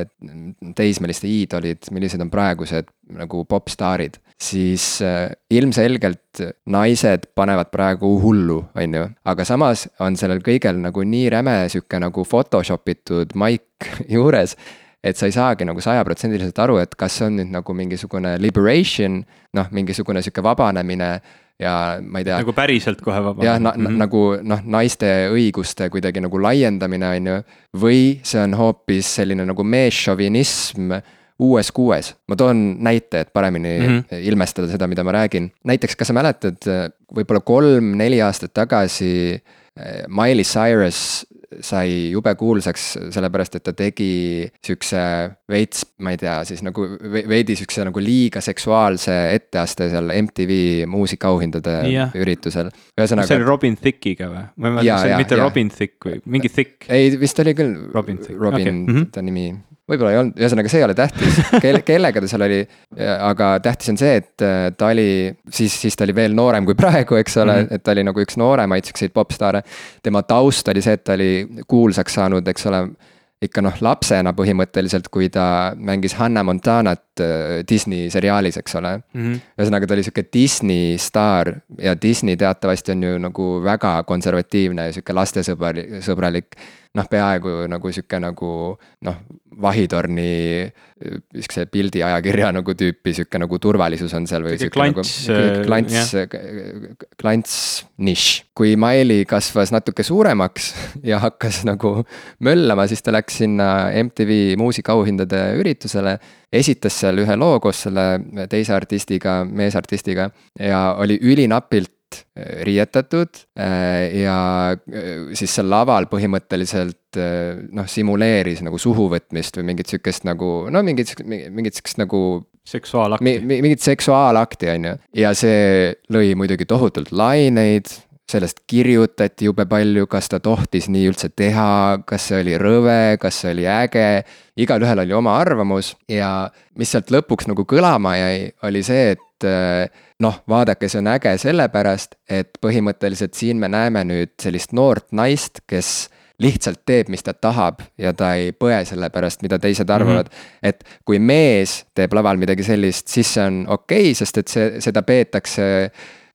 teismeliste iidolid, millised on praegused nagu popstaarid, siis äh, ilmselgelt naised panevad praegu hullu, on ju. aga samas on sellel kõigel nagu nii räme sihuke nagu Photoshop itud maik juures et sa ei saagi nagu sajaprotsendiliselt aru, et kas see on nüüd nagu mingisugune liberation, noh, mingisugune sihuke vabanemine ja ma ei tea. nagu päriselt kohe vaba. jah, na- mm -hmm. nagu noh, naiste õiguste kuidagi nagu laiendamine, on ju. või see on hoopis selline nagu meesšovinism uues kuues. ma toon näite, et paremini mm -hmm. ilmestada seda, mida ma räägin. näiteks, kas sa mäletad, võib-olla kolm-neli aastat tagasi eh, Miley Cyrus sai jube kuulsaks, sellepärast et ta tegi siukse veits, ma ei tea, siis nagu veidi siukse nagu liiga seksuaalse etteaste seal MTV muusikaauhindade yeah. üritusel. ühesõnaga. see oli Robin Thicke'iga või? ma ei mäleta, see oli mitte ja. Robin Thicke või mingi Thicke? ei, vist oli küll Robin, Robin okay. -hmm. ta nimi võib-olla ei olnud, ühesõnaga see ei ole tähtis, kelle, kellega ta seal oli. aga tähtis on see, et äh, ta oli, siis, siis ta oli veel noorem kui praegu, eks ole mm, -hmm. et ta oli nagu üks nooremaid siukseid popstaare. tema taust oli see, et ta oli kuulsaks saanud, eks ole ikka noh, lapsena põhimõtteliselt, kui ta mängis Hannah Montanat äh, Disney seriaalis, eks ole mm. -hmm. ühesõnaga, ta oli sihuke Disney staar ja Disney teatavasti on ju nagu väga konservatiivne ja sihuke lastesõbralik, sõbralik noh, peaaegu nagu sihuke nagu noh, Vahitorni sihukese pildiajakirja nagu tüüpi sihuke nagu turvalisus on seal või. klants nagu,. klants, klants nišš. kui Miley kasvas natuke suuremaks ja hakkas nagu möllama, siis ta läks sinna MTV muusikaauhindade üritusele. esitas seal ühe loo koos selle teise artistiga, meesartistiga ja oli ülinapilt Äh, riietatud äh, ja äh, siis seal laval põhimõtteliselt noh, simuleeris nagu suhuvõtmist või mingit sihukest nagu no mingit, mingit sihukest nagu. seksuaalakti mi,. mingit seksuaalakti, on ju, ja see lõi muidugi tohutult laineid sellest kirjutati jube palju, kas ta tohtis nii üldse teha, kas see oli rõve, kas see oli äge. igalühel oli oma arvamus ja mis sealt lõpuks nagu kõlama jäi, oli see, et noh, vaadake, see on äge sellepärast, et põhimõtteliselt siin me näeme nüüd sellist noort naist, kes lihtsalt teeb, mis ta tahab ja ta ei põe selle pärast, mida teised mhm. arvavad mm. -hmm. et kui mees teeb laval midagi sellist, siis see on okei okay,, sest et see, seda peetakse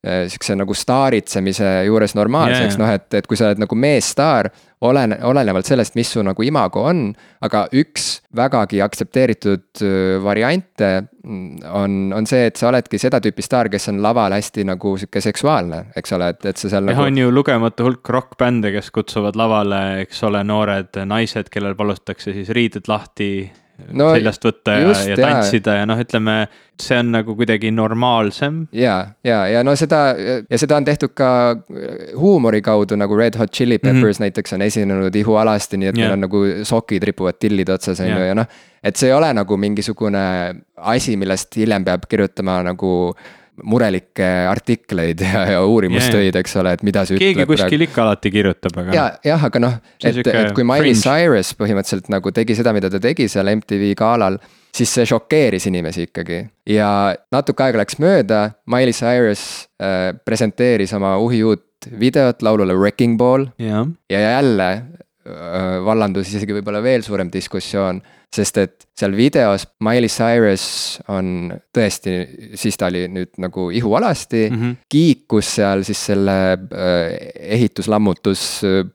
sihukese nagu staaritsemise juures normaalseks yeah., noh et, et kui sa oled nagu meesstaar, olen, olenevalt sellest, mis su nagu imago on, aga üks vägagi aktsepteeritud äh, variante mm, on, on see, et sa oledki seda tüüpi staar, kes on laval hästi nagu sihuke seksuaalne, eks ole, et, et sa seal nagu. on ju lugematu hulk rokkbände, kes kutsuvad lavale, eks ole, noored naised, kellel palutakse siis riided lahti no, seljast võtta ja, ja tantsida ja, ja noh, ütleme, see on nagu kuidagi normaalsem. ja, ja, ja no seda ja seda on tehtud ka huumori kaudu nagu Red Hot Chili Peppers mm -hmm. näiteks on esinenud ihualasti, nii et yeah. meil on nagu sokid ripuvad tillid otsas, on ju, ja noh. et see ei ole nagu mingisugune asi, millest hiljem peab kirjutama nagu murelikke artikleid ja, ja uurimustöid eks ole, et mida see keegi ütleb. keegi kuskil ikka alati kirjutab, aga. ja, jah, aga noh, et, et kui Miley Cyrus põhimõtteliselt nagu tegi seda, mida ta tegi seal MTV galal siis see šokeeris inimesi ikkagi ja natuke aega läks mööda, Miley Cyrus äh, presenteeris oma uhi uut videot laulule Wrecking Ball. ja jälle vallandus isegi võib-olla veel suurem diskussioon sest et seal videos Miley Cyrus on tõesti, siis ta oli nüüd nagu ihualasti mm, -hmm. kiikus seal siis selle ehituslammutus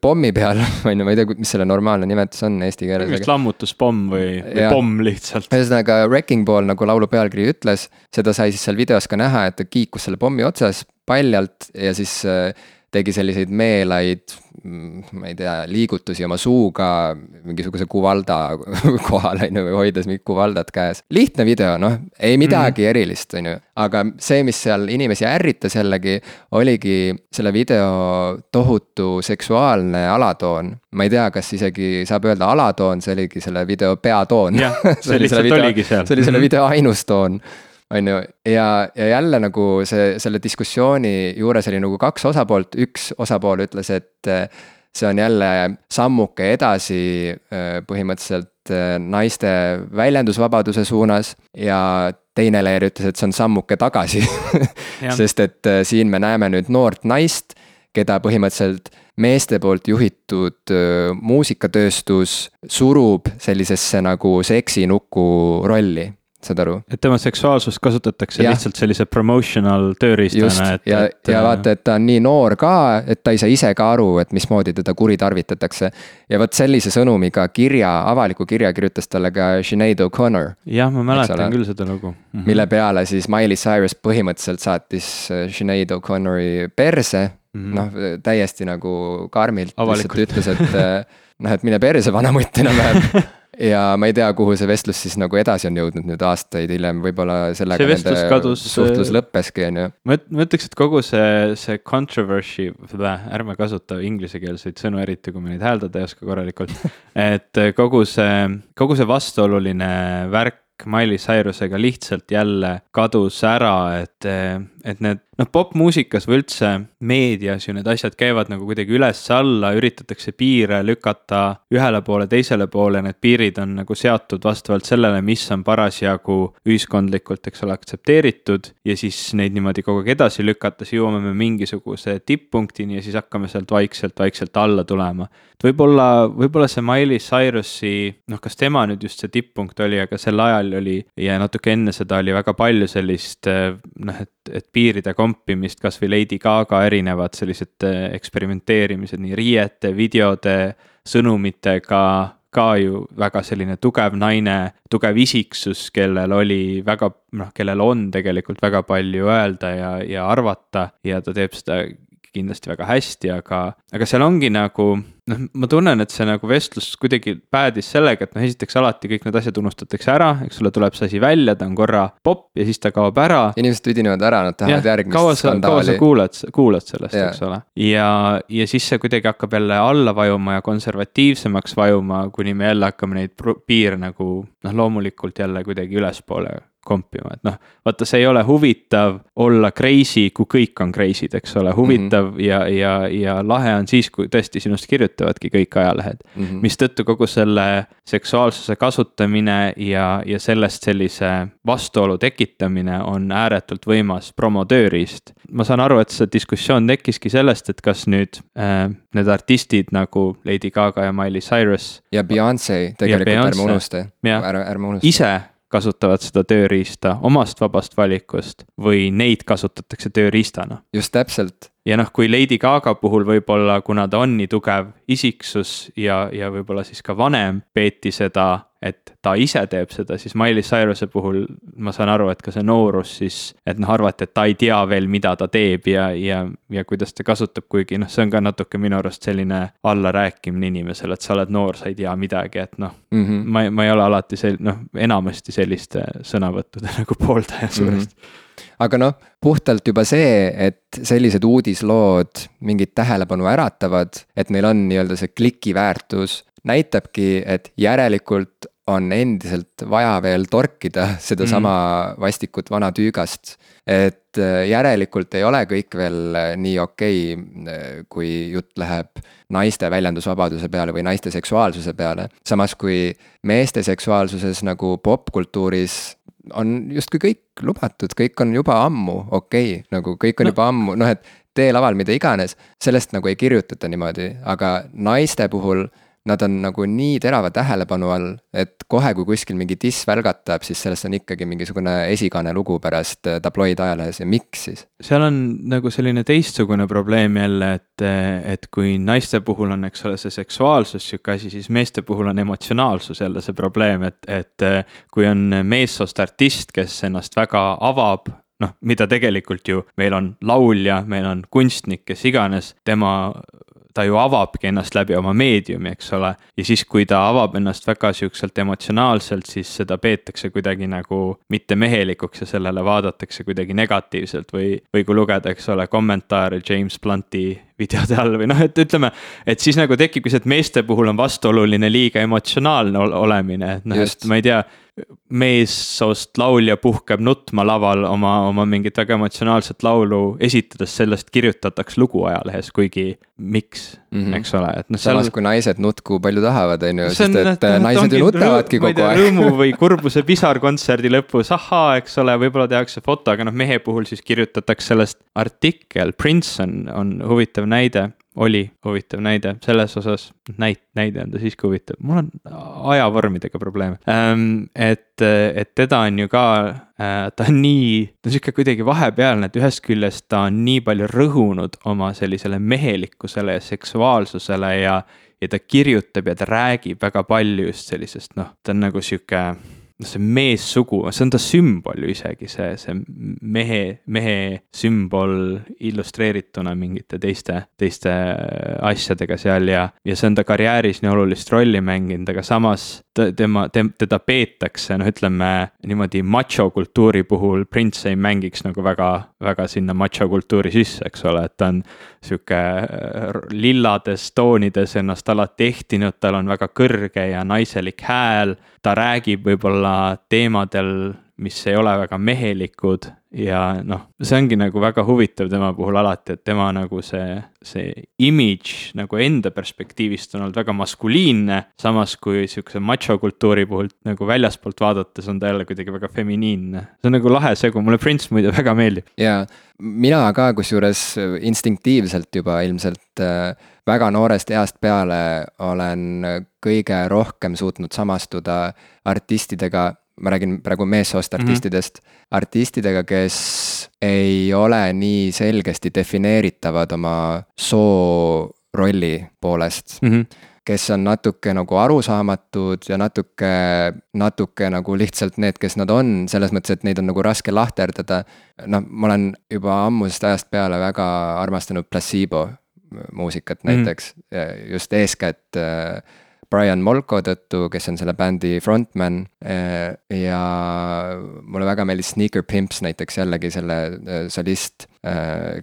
pommi peal, on ju, ma ei tea, mis selle normaalne nimetus on eesti keeles. vist lammutuspomm või, või pomm lihtsalt. ühesõnaga Wrecking Ball, nagu laulu pealkiri ütles, seda sai siis seal videos ka näha, et ta kiikus selle pommi otsas paljalt ja siis äh, tegi selliseid meelaid, mm, ma ei tea, liigutusi oma suuga mingisuguse kuvalda kohal, on ju, või hoides mingit kuvaldat käes. lihtne video, noh, ei midagi mm. erilist, on ju. aga see, mis seal inimesi ärritas jällegi, oligi selle video tohutu seksuaalne alatoon. ma ei tea, kas isegi saab öelda alatoon, see oligi selle video peatoon. jah, see lihtsalt oligi seal. see oli selle mhm. video ainus toon on ju, ja, ja jälle nagu see, selle diskussiooni juures oli nagu kaks osapoolt, üks osapool ütles, et äh, see on jälle sammuke edasi äh, põhimõtteliselt äh, naiste väljendusvabaduse suunas. Ja teine leer ütles, et see on sammuke tagasi. Sest et siin me näeme nüüd noort naist, keda põhimõtteliselt meeste poolt juhitud muusikatööstus surub sellisesse nagu seksinuku rolli saad aru? et tema seksuaalsust kasutatakse ja. lihtsalt sellise promotional tööriistana, et. ja, ja äh, vaata, et ta on nii noor ka, et ta ei saa ise ka aru, et mismoodi teda kuritarvitatakse. ja vot sellise sõnumiga kirja, avaliku kirja kirjutas talle ka Sinead O'Connor. jah, ma mäletan küll seda lugu mm. -hmm. mille peale siis Miley Cyrus põhimõtteliselt saatis äh, Sinead O'Connori perse mm -hmm., noh täiesti nagu karmilt lihtsalt ütles, et äh, noh, et mine perse, vanamutt enam-vähem ja ma ei tea, kuhu see vestlus siis nagu edasi on jõudnud nüüd aastaid hiljem, võib-olla sellega nende kadus, suhtlus lõppeski, on ju. ma, ma ütleks, et kogu see, see controversy, ärme kasuta inglisekeelseid sõnu, eriti kui me neid hääldada ei oska korralikult. et kogu see, kogu see vastuoluline värk Miley Cyrusega lihtsalt jälle kadus ära, et, et need noh, popmuusikas või üldse meedias ju need asjad käivad nagu kuidagi üles-alla, üritatakse piire lükata ühele poole, teisele poole, need piirid on nagu seatud vastavalt sellele, mis on parasjagu ühiskondlikult, eks ole, aktsepteeritud. ja siis neid niimoodi kogu aeg edasi lükata, siis jõuame me mingisuguse tipppunktini ja siis hakkame sealt vaikselt-vaikselt alla tulema. et võib-olla, võib-olla see Miley Cyrusi, noh, kas tema nüüd just see tipppunkt oli, aga sel ajal oli ja natuke enne seda oli väga palju sellist noh, et, et piiride kompimist, kasvõi Lady Gaga erinevad sellised äh, eksperimenteerimised nii riiete, videode, sõnumitega ka ju väga selline tugev naine, tugev isiksus, kellel oli väga, noh, kellel on tegelikult väga palju öelda ja, ja arvata ja ta teeb seda kindlasti väga hästi, aga, aga seal ongi nagu noh, ma tunnen, et see nagu vestlus kuidagi päädis sellega, et noh, esiteks alati kõik need asjad unustatakse ära, eks ole, tuleb see asi välja, ta on korra popp ja siis ta kaob ära. inimesed tüdinevad ära, nad tahavad järgmist kaua sa, kaua sa kuulad, kuulad sellest, eks ole. ja, ja siis see kuidagi hakkab jälle alla vajuma ja konservatiivsemaks vajuma, kuni me jälle hakkame neid piire nagu noh, loomulikult jälle kuidagi ülespoole kompima, et noh, vaata, see ei ole huvitav olla crazy, kui kõik on crazy'd, eks ole, huvitav mm -hmm. ja, ja, ja lahe on siis, kui tõesti sinust kirjutavadki kõik ajalehed mm -hmm.. mistõttu kogu selle seksuaalsuse kasutamine ja, ja sellest sellise vastuolu tekitamine on ääretult võimas promotööriist. ma saan aru, et see diskussioon tekkiski sellest, et kas nüüd äh, need artistid nagu Lady Gaga ja Miley Cyrus. ja Beyonce tegelikult, ärme unusta, ärme, ärme unusta. ise kasutavad seda tööriista omast vabast valikust või neid kasutatakse tööriistana. just täpselt. ja noh, kui Lady Gaga puhul võib-olla, kuna ta on nii tugev isiksus ja, ja võib-olla siis ka vanem, peeti seda et ta ise teeb seda, siis Miley Cyrus'e puhul ma saan aru, et ka see noorus siis, et noh, arvati, et ta ei tea veel, mida ta teeb ja, ja, ja kuidas ta kasutab, kuigi noh, see on ka natuke minu arust selline allarääkimine inimesele, et sa oled noor, sa ei tea midagi, et noh mm, -hmm. ma, ma ei ole alati sel-, noh, enamasti selliste sõnavõttude nagu pooldaja suuresti mm. -hmm aga noh, puhtalt juba see, et sellised uudislood mingit tähelepanu äratavad, et neil on nii-öelda see klikiväärtus, näitabki, et järelikult on endiselt vaja veel torkida sedasama mm. vastikut vana tüügast. et äh, järelikult ei ole kõik veel äh, nii okei okay,, äh, kui jutt läheb naiste väljendusvabaduse peale või naiste seksuaalsuse peale. samas kui meeste seksuaalsuses nagu popkultuuris on justkui kõik lubatud, kõik on juba ammu okei okay,, nagu kõik on no. juba ammu, noh et teelaval, mida iganes, sellest nagu ei kirjutata niimoodi, aga naiste puhul nad on nagu nii terava tähelepanu all, et kohe, kui kuskil mingi diss välgatab, siis sellest on ikkagi mingisugune esikaane lugu pärast äh, tabloidajalehes ja miks siis? seal on nagu selline teistsugune probleem jälle, et, et kui naiste puhul on, eks ole, see seksuaalsus sihuke asi, siis meeste puhul on emotsionaalsus jälle see probleem, et, et kui on meessoost artist, kes ennast väga avab noh, mida tegelikult ju meil on laulja, meil on kunstnik, kes iganes, tema ta ju avabki ennast läbi oma meediumi, eks ole. ja siis, kui ta avab ennast väga siukselt emotsionaalselt, siis seda peetakse kuidagi nagu mittemehelikuks ja sellele vaadatakse kuidagi negatiivselt. Või, või kui lugeda, eks ole, kommentaare James Blunti videode all või noh, et ütleme, et siis nagu tekibki see, et meeste puhul on vastuoluline liiga emotsionaalne olemine, et noh, et ma ei tea meessoost laulja puhkeb nutma laval oma, oma mingit väga emotsionaalset laulu esitades, sellest kirjutatakse lugu ajalehes, kuigi miks mm, -hmm. eks ole, et noh. samas seal... kui naised nutku palju tahavad, on ju, sest et no, naised ju nutavadki kogu aeg. rõõmu või kurbuse pisar kontserdi lõpus, ahhaa, eks ole, võib-olla tehakse foto, aga noh, mehe puhul siis kirjutatakse sellest artikkel, Prince on, on huvitav näide oli huvitav näide selles osas, näit-, näide on ta siiski huvitav, mul on ajavormidega probleeme ähm,. et, et teda on ju ka äh,, ta on nii, ta on sihuke kuidagi vahepealne, et ühest küljest ta on nii palju rõhunud oma sellisele mehelikkusele ja seksuaalsusele ja. ja ta kirjutab ja ta räägib väga palju just sellisest noh, ta on nagu sihuke noh, see meessugu, see on ta sümbol ju isegi, see, see mehe, mehe sümbol illustreerituna mingite teiste, teiste asjadega seal ja, ja see on ta karjääris nii olulist rolli mänginud, aga samas tema tem,, teda peetakse, noh, ütleme niimoodi macho kultuuri puhul Prince ei mängiks nagu väga, väga sinna macho kultuuri sisse, eks ole, et ta on sihuke lillades toonides ennast alati ehtinud, tal on väga kõrge ja naiselik hääl ta räägib võib-olla teemadel, mis ei ole väga mehelikud ja noh, see ongi nagu väga huvitav tema puhul alati, et tema nagu see, see image nagu enda perspektiivist on olnud väga maskuliinne. samas kui sihukese macho kultuuri puhul nagu väljaspoolt vaadates on ta jälle kuidagi väga feminiinne. see on nagu lahe segu, mulle Prince muide väga meeldib. ja mina ka kusjuures instinktiivselt juba ilmselt äh, väga noorest east peale olen kõige rohkem suutnud samastuda artistidega ma räägin praegu meessoost mhm. artistidest mm, -hmm. artistidega, kes ei ole nii selgesti defineeritavad oma soo rolli poolest mm. -hmm kes on natuke nagu arusaamatud ja natuke, natuke nagu lihtsalt need, kes nad on, selles mõttes, et neid on nagu raske lahterdada. noh, ma olen juba ammusest ajast peale väga armastanud Placebo muusikat mhm. näiteks mm, just eeskätt äh, Brian Molko tõttu, kes on selle bändi frontman. Eh, ja mulle väga meeldis Sneaker Pimps näiteks jällegi selle eh, solist,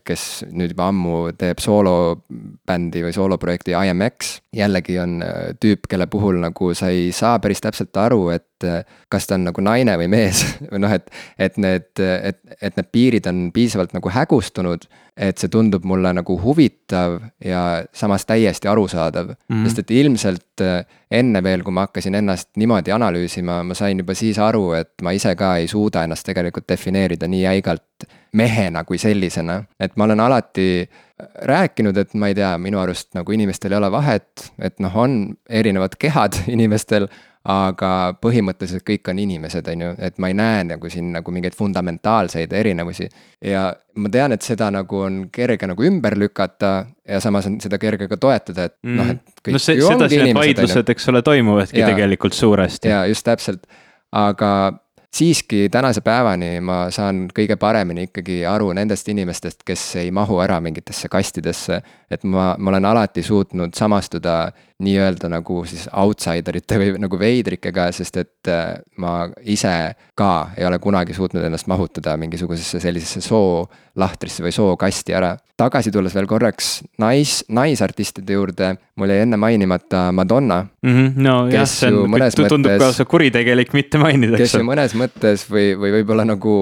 kes nüüd juba ammu teeb soolobändi või sooloprojekti IMX. jällegi on tüüp, kelle puhul nagu sa ei saa päris täpselt aru, et kas ta on nagu naine või mees või noh, et, et need, et, et need piirid on piisavalt nagu hägustunud et see tundub mulle nagu huvitav ja samas täiesti arusaadav mm. -hmm. sest et ilmselt äh, enne veel, kui ma hakkasin ennast niimoodi analüüsima, ma sain juba siis aru, et ma ise ka ei suuda ennast tegelikult defineerida nii jäigalt mehena kui sellisena. et ma olen alati rääkinud, et ma ei tea, minu arust nagu inimestel ei ole vahet, et noh, on erinevad kehad inimestel aga põhimõtteliselt kõik on inimesed, on ju, et ma ei näe nagu siin nagu mingeid fundamentaalseid erinevusi. ja ma tean, et seda nagu on kerge nagu ümber lükata ja samas on seda kerge ka toetada, et mm. noh, et kõik no see, ongi inimesed. vaidlused, eks ole, toimuvadki ja, tegelikult suuresti. ja just täpselt, aga siiski tänase päevani ma saan kõige paremini ikkagi aru nendest inimestest, kes ei mahu ära mingitesse kastidesse. et ma, ma olen alati suutnud samastuda nii-öelda nagu siis outsiderite või nagu veidrikega, sest et äh, ma ise ka ei ole kunagi suutnud ennast mahutada mingisugusesse sellisesse soolahtrisse või sookasti ära. tagasi tulles veel korraks nais, naisartistide juurde, mul jäi enne mainimata Madonna mm. -hmm, no jah, see on, tundub mõttes, ka kuritegelik mitte mainida, eks kes ju mõnes mõttes või, või võib-olla nagu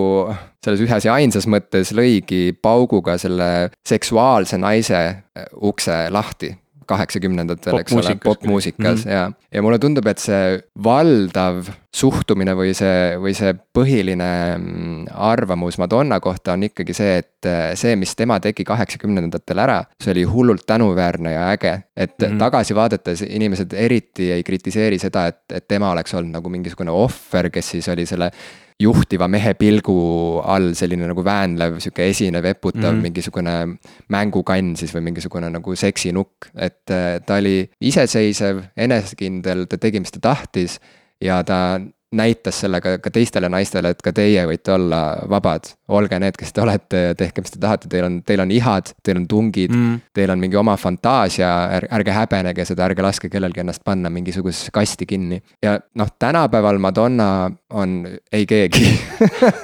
selles ühes ja ainsas mõttes lõigi pauguga selle seksuaalse naise ukse lahti kaheksakümnendatel, eks ole, popmuusikas mm -hmm. ja, ja mulle tundub, et see valdav suhtumine või see, või see põhiline mm, arvamus Madonna kohta on ikkagi see, et äh, see, mis tema tegi kaheksakümnendatel ära, see oli hullult tänuväärne ja äge. et mm -hmm. tagasi vaadates inimesed eriti ei kritiseeri seda, et, et tema oleks olnud nagu mingisugune ohver, kes siis oli selle juhtiva mehe pilgu all selline nagu väänlev, sihuke esinev, eputav mm -hmm. mingisugune mängukann siis või mingisugune nagu seksinukk. et äh, ta oli iseseisev, enesekindel, ta tegi, mis ta tahtis ja ta näitas sellega ka teistele naistele, et ka teie võite olla vabad. olge need, kes te olete, tehke, mis te tahate, teil on, teil on ihad, teil on tungid mm., teil on mingi oma fantaasia, ärge häbenege seda, ärge laske kellelgi ennast panna mingisugusesse kasti kinni. ja noh, tänapäeval Madonna on ei keegi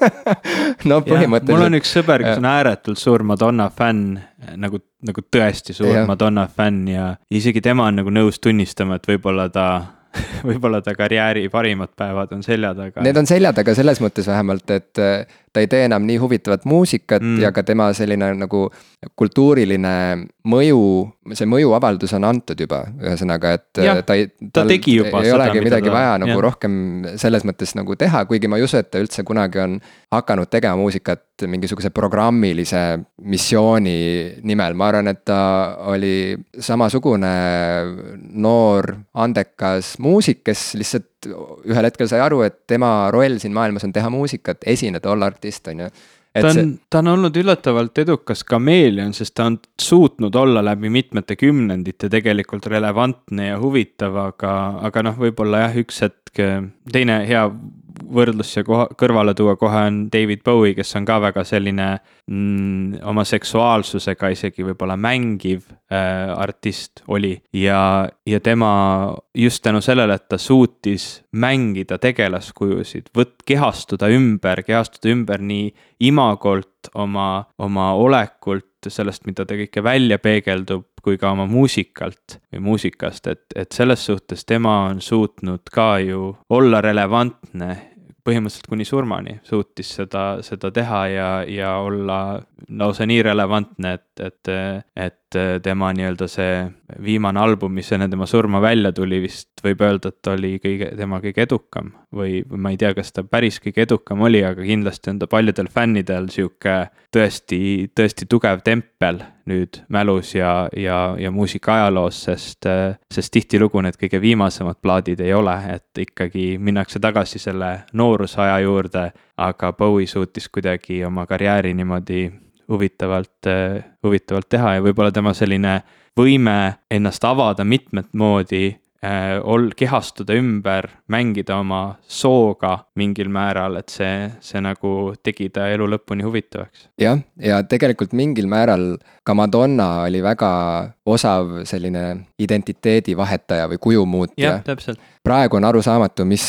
no põhimõtteliselt. mul on üks sõber, kes on ääretult suur Madonna fänn, nagu, nagu tõesti suur ja. Madonna fänn ja isegi tema on nagu nõus tunnistama, et võib-olla ta võib-olla ta karjääri parimad päevad on selja taga. Need on selja taga selles mõttes vähemalt, et ta ei tee enam nii huvitavat muusikat mm. ja ka tema selline nagu kultuuriline mõju, see mõjuavaldus on antud juba, ühesõnaga, et ja, ta ei. ta tegi juba ei seda. ei olegi midagi ta, vaja nagu ja. rohkem selles mõttes nagu teha, kuigi ma ei usu, et ta üldse kunagi on hakanud tegema muusikat mingisuguse programmilise missiooni nimel, ma arvan, et ta oli samasugune noor andekas muusik, kes lihtsalt ühel hetkel sai aru, et tema roll siin maailmas on teha muusikat, esineda, olla artist, on ju. Ta on see..., ta on olnud üllatavalt edukas kameelion, sest ta on suutnud olla läbi mitmete kümnendite tegelikult relevantne ja huvitav, aga, aga noh, võib-olla jah, üks hetk, teine hea võrdlus siia koha, kõrvale tuua kohe on David Bowie, kes on ka väga selline mm, oma seksuaalsusega isegi võib-olla mängiv äh, artist oli. ja, ja tema just tänu sellele, et ta suutis mängida tegelaskujusid, võt-, kehastuda ümber, kehastuda ümber nii imagolt, oma, oma olekult, sellest, mida ta kõike välja peegeldub, kui ka oma muusikalt või muusikast, et, et selles suhtes tema on suutnud ka ju olla relevantne põhimõtteliselt kuni surmani suutis seda, seda teha ja, ja olla lausa nii relevantne, et, et, et tema nii-öelda see viimane album, mis enne tema surma välja tuli, vist võib öelda, et oli kõige, tema kõige edukam. või, ma ei tea, kas ta päris kõige edukam oli, aga kindlasti on ta paljudel fännidel sihuke tõesti, tõesti tugev tempel nüüd mälus ja, ja, ja muusika ajaloos, sest, sest tihtilugu need kõige viimasemad plaadid ei ole, et ikkagi minnakse tagasi selle noorusaja juurde, aga Bowie suutis kuidagi oma karjääri niimoodi huvitavalt, huvitavalt teha ja võib-olla tema selline võime ennast avada mitmet moodi äh, ol-, kehastuda ümber, mängida oma sooga mingil määral, et see, see nagu tegi ta elu lõpuni huvitavaks. jah, ja tegelikult mingil määral ka Madonna oli väga osav selline identiteedi vahetaja või kuju muutja. praegu on arusaamatu, mis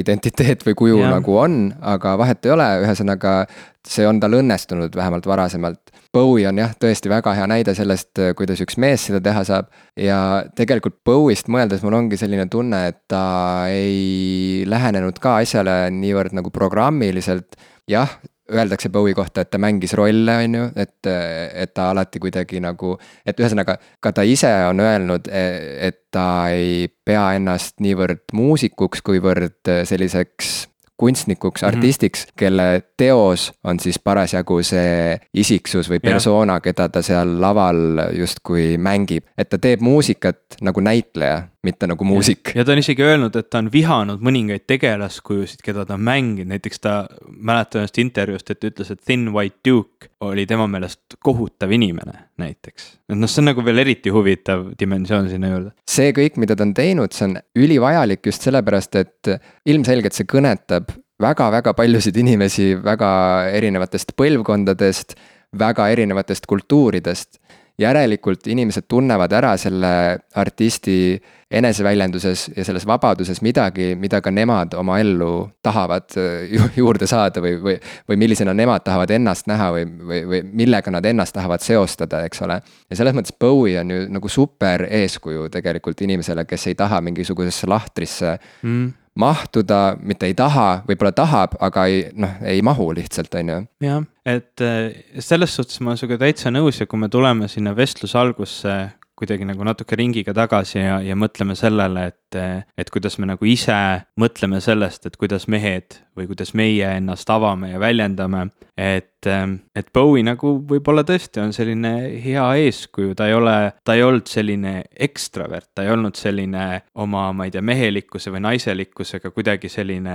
identiteet või kuju ja. nagu on, aga vahet ei ole, ühesõnaga see on tal õnnestunud vähemalt varasemalt. Bowie on jah, tõesti väga hea näide sellest, kuidas üks mees seda teha saab. ja tegelikult Bowie'st mõeldes mul ongi selline tunne, et ta ei lähenenud ka asjale niivõrd nagu programmiliselt. jah, öeldakse Bowie kohta, et ta mängis rolle, on ju, et, et ta alati kuidagi nagu, et ühesõnaga ka ta ise on öelnud, et ta ei pea ennast niivõrd muusikuks, kuivõrd selliseks kunstnikuks, mhm. artistiks mm, -hmm. kelle teos on siis parasjagu see isiksus või persona, keda ta seal laval justkui mängib. et ta teeb muusikat nagu näitleja, mitte nagu muusik. ja ta on isegi öelnud, et ta on vihanud mõningaid tegelaskujusid, keda ta on mänginud, näiteks ta, mäletan ühest intervjuust, et ta ütles, et Thin White Duke oli tema meelest kohutav inimene, näiteks. et noh, see on nagu veel eriti huvitav dimensioon sinna juurde. see kõik, mida ta on teinud, see on ülivajalik just sellepärast, et ilmselgelt see kõnetab väga-väga paljusid inimesi väga erinevatest põlvkondadest, väga erinevatest kultuuridest järelikult inimesed tunnevad ära selle artisti eneseväljenduses ja selles vabaduses midagi, mida ka nemad oma ellu tahavad äh, ju juurde saada või, või, või millisena nemad tahavad ennast näha või, või, või millega nad ennast tahavad seostada, eks ole. ja selles mõttes Bowie on ju nagu super eeskuju tegelikult inimesele, kes ei taha mingisugusesse lahtrisse mm mahtuda, mitte ei taha, võib-olla tahab, aga ei noh, ei mahu lihtsalt, on ju. jah, et äh, selles suhtes ma olen sinuga täitsa nõus ja kui me tuleme sinna vestluse algusse kuidagi nagu natuke ringiga tagasi ja, ja mõtleme sellele, et, et kuidas me nagu ise mõtleme sellest, et kuidas mehed või kuidas meie ennast avame ja väljendame. et, et Bowie nagu võib-olla tõesti on selline hea eeskuju, ta ei ole, ta ei olnud selline ekstravert, ta ei olnud selline oma, ma ei tea, mehelikkuse või naiselikkusega kuidagi selline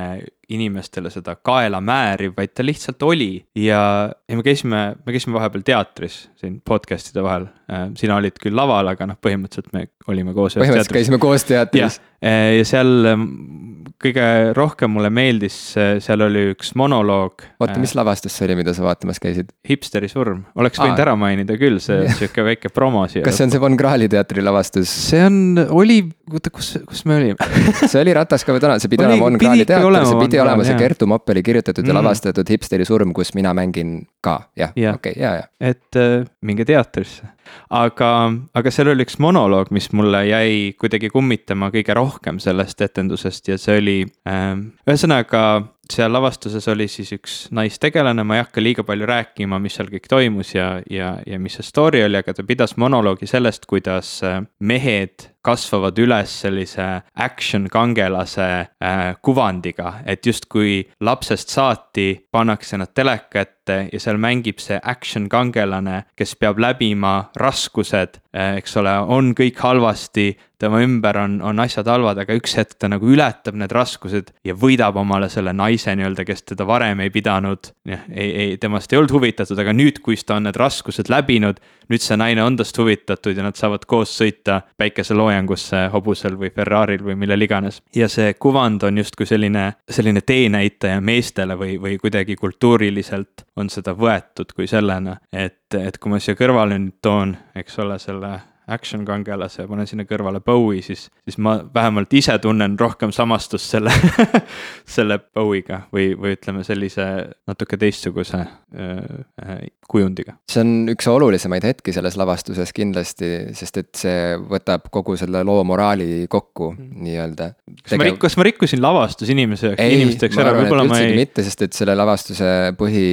inimestele seda kaela määriv, vaid ta lihtsalt oli ja, ja me käisime, me käisime vahepeal teatris siin podcast'ide vahel. sina olid küll laval, aga noh, põhimõtteliselt me olime koos. põhimõtteliselt käisime koos teatris. Ja seal kõige rohkem mulle meeldis, seal oli üks monoloog. oota, mis lavastus see oli, mida sa vaatamas käisid? hipsteri surm, oleks võinud Aa. ära mainida küll, see sihuke väike promo siia. kas see on see Von Krahli teatri lavastus? see on, oli, oota, kus, kus me olime see oli Rataska või Tanel, see pidi olema Von Krahli teater, see pidi olema see Kertu Moppeli kirjutatud ja mm. lavastatud hipsteri surm, kus mina mängin ka, jah ja., okei ja, ja. et äh, minge teatrisse aga, aga seal oli üks monoloog, mis mulle jäi kuidagi kummitama kõige rohkem sellest etendusest ja see oli äh,, ühesõnaga seal lavastuses oli siis üks naistegelane, ma ei hakka liiga palju rääkima, mis seal kõik toimus ja, ja, ja mis see story oli, aga ta pidas monoloogi sellest, kuidas äh, mehed kasvavad üles sellise action kangelase äh, kuvandiga, et justkui lapsest saati pannakse nad teleka ette ja seal mängib see action kangelane, kes peab läbima raskused äh,, eks ole, on kõik halvasti tema ümber on, on asjad halvad, aga üks hetk ta nagu ületab need raskused ja võidab omale selle naise nii-öelda, kes teda varem ei pidanud. jah, ei, ei, temast ei olnud huvitatud, aga nüüd, kui ta on need raskused läbinud, nüüd see naine on tast huvitatud ja nad saavad koos sõita päikeseloojangusse hobusel või Ferrari'l või millel iganes. ja see kuvand on justkui selline, selline teenäitaja meestele või, või kuidagi kultuuriliselt on seda võetud kui sellena, et, et kui ma siia kõrvale nüüd toon, eks ole, selle action kangelase ja panen sinna kõrvale Bowie, siis, siis ma vähemalt ise tunnen rohkem samastust selle selle Bowie'ga või, või ütleme sellise natuke teistsuguse äh, kujundiga. see on üks olulisemaid hetki selles lavastuses kindlasti, sest et see võtab kogu selle loo moraali kokku mm. nii-öelda. kas ma rik-, kas ma rikkusin lavastusinimese, inimesteks ära, võib-olla ma ei. mitte, sest et selle lavastuse põhi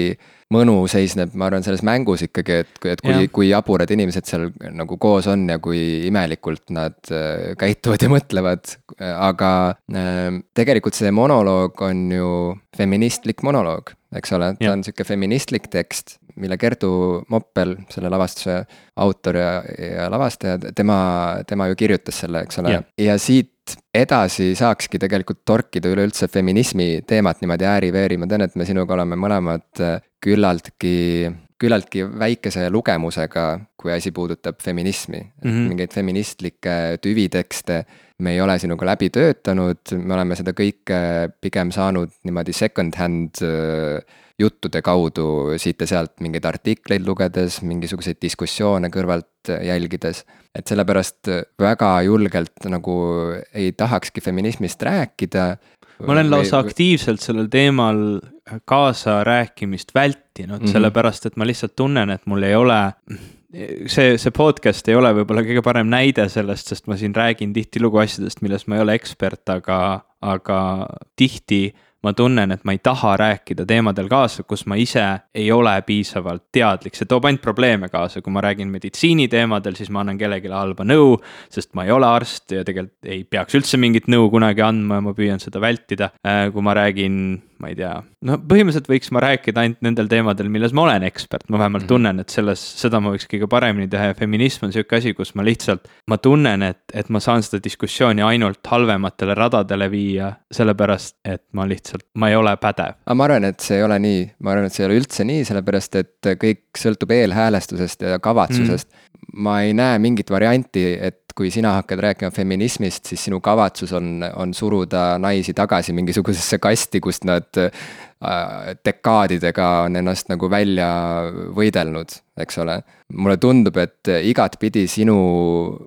mõnu seisneb, ma arvan, selles mängus ikkagi, et, et kui, kui jaburad inimesed seal nagu koos on ja kui imelikult nad äh, käituvad ja mõtlevad. aga äh, tegelikult see monoloog on ju feministlik monoloog, eks ole, ta on sihuke feministlik tekst, mille Kertu Moppel, selle lavastuse autor ja, ja lavastaja, tema, tema ju kirjutas selle, eks ole, ja siit edasi saakski tegelikult torkida üleüldse feminismi teemat niimoodi ääri-veeri, ma tean, et me sinuga oleme mõlemad äh, küllaltki, küllaltki väikese lugemusega, kui asi puudutab feminismi mm. -hmm. mingeid feministlikke tüvitekste me ei ole sinuga läbi töötanud, me oleme seda kõike pigem saanud niimoodi second-hand äh, juttude kaudu siit ja sealt mingeid artikleid lugedes, mingisuguseid diskussioone kõrvalt jälgides. et sellepärast väga julgelt nagu ei tahakski feminismist rääkida ma olen lausa või... aktiivselt sellel teemal kaasarääkimist vältinud mm, -hmm. sellepärast et ma lihtsalt tunnen, et mul ei ole see, see podcast ei ole võib-olla kõige parem näide sellest, sest ma siin räägin tihtilugu asjadest, milles ma ei ole ekspert, aga, aga tihti ma tunnen, et ma ei taha rääkida teemadel kaasa, kus ma ise ei ole piisavalt teadlik, see toob ainult probleeme kaasa, kui ma räägin meditsiiniteemadel, siis ma annan kellelegi halba nõu. sest ma ei ole arst ja tegelikult ei peaks üldse mingit nõu kunagi andma ja ma püüan seda vältida. Äh, kui ma räägin ma ei tea, no põhimõtteliselt võiks ma rääkida ainult nendel teemadel, milles ma olen ekspert, ma vähemalt -hmm. tunnen, et selles, seda ma võiks kõige paremini teha ja feminism on sihuke asi, kus ma lihtsalt, ma tunnen, et, et ma saan seda diskussiooni ainult halvematele radadele viia, sellepärast et ma lihtsalt, ma ei ole pädev. aga ma arvan, et see ei ole nii, ma arvan, et see ei ole üldse nii, sellepärast et kõik sõltub eelhäälestusest ja kavatsusest mm. Ma ei näe mingit varianti, et kui sina hakkad rääkima feminismist, siis sinu kavatsus on, on suruda naisi tagasi mingisugusesse kasti, kust nad dekaadidega on ennast nagu välja võidelnud, eks ole. mulle tundub, et igatpidi sinu